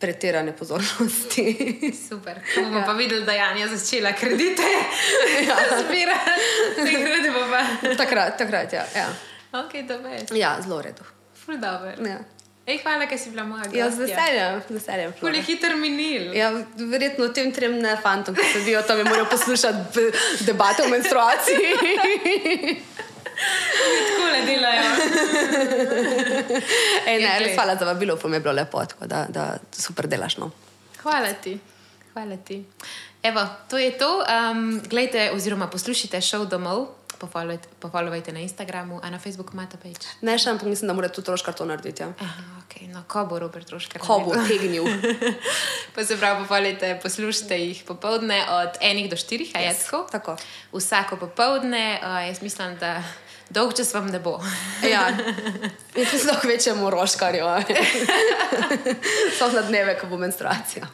pretirane pozornosti. Super. Ko bomo ja. pa videli, da je Janja začela kredite, ja. zbirati, takrat bo pa. takrat, takrat, ja. Ja, Ok, veš. ja zelo v redu. Ful dobro. Ja, Ej, hvala, ker si bila moja gostja. ja z veseljem, z veseljem. Ful je hiter minil. Ja, verjetno tem trem ne fantom, ki sedijo tam in morajo poslušati debate o menstruaciji. Tako le delajo. Ej, ne, res hvala za vabilo, pa mi je bilo lepo, tako da, da super delaš. No. Hvala ti. Hvala ti. Evo, to je to. Um, glejte, oziroma poslušajte šov domov, pofollowajte- pofollowajte na Instagramu, a na Facebooku imate page. Ne, še ampak mislim, da mora tudi troškar to narediti. Ja. Aha, okay. no, ko bo Robert troškar. Ko bo tegnil. Pa se pravi, pofollowajte, poslušajte jih popovdne od enih do štirih, a je Yes, tako? tako. Vsako popovdne, uh, jaz mislim, da dolg čas vam ne bo. Ja, in to so kvečemu roškarju. So na dneve, ko bo menstruacija.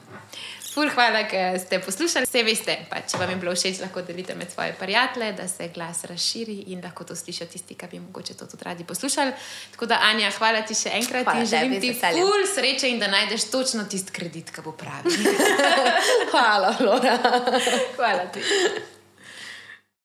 Ful, hvala, ker ste poslušali. Vse veste, pa, če vam je bilo všeč, lahko delite med svoje prijatelje, da se glas razširi in lahko to slišijo tisti, ki bi mogoče to tudi radi poslušali. Tako da, Anja, hvala ti še enkrat Hvala in želim tebi, ti z veseljem. ful sreče in da najdeš točno tisti kredit, ki bo pravi. Hvala, Flora. hvala ti.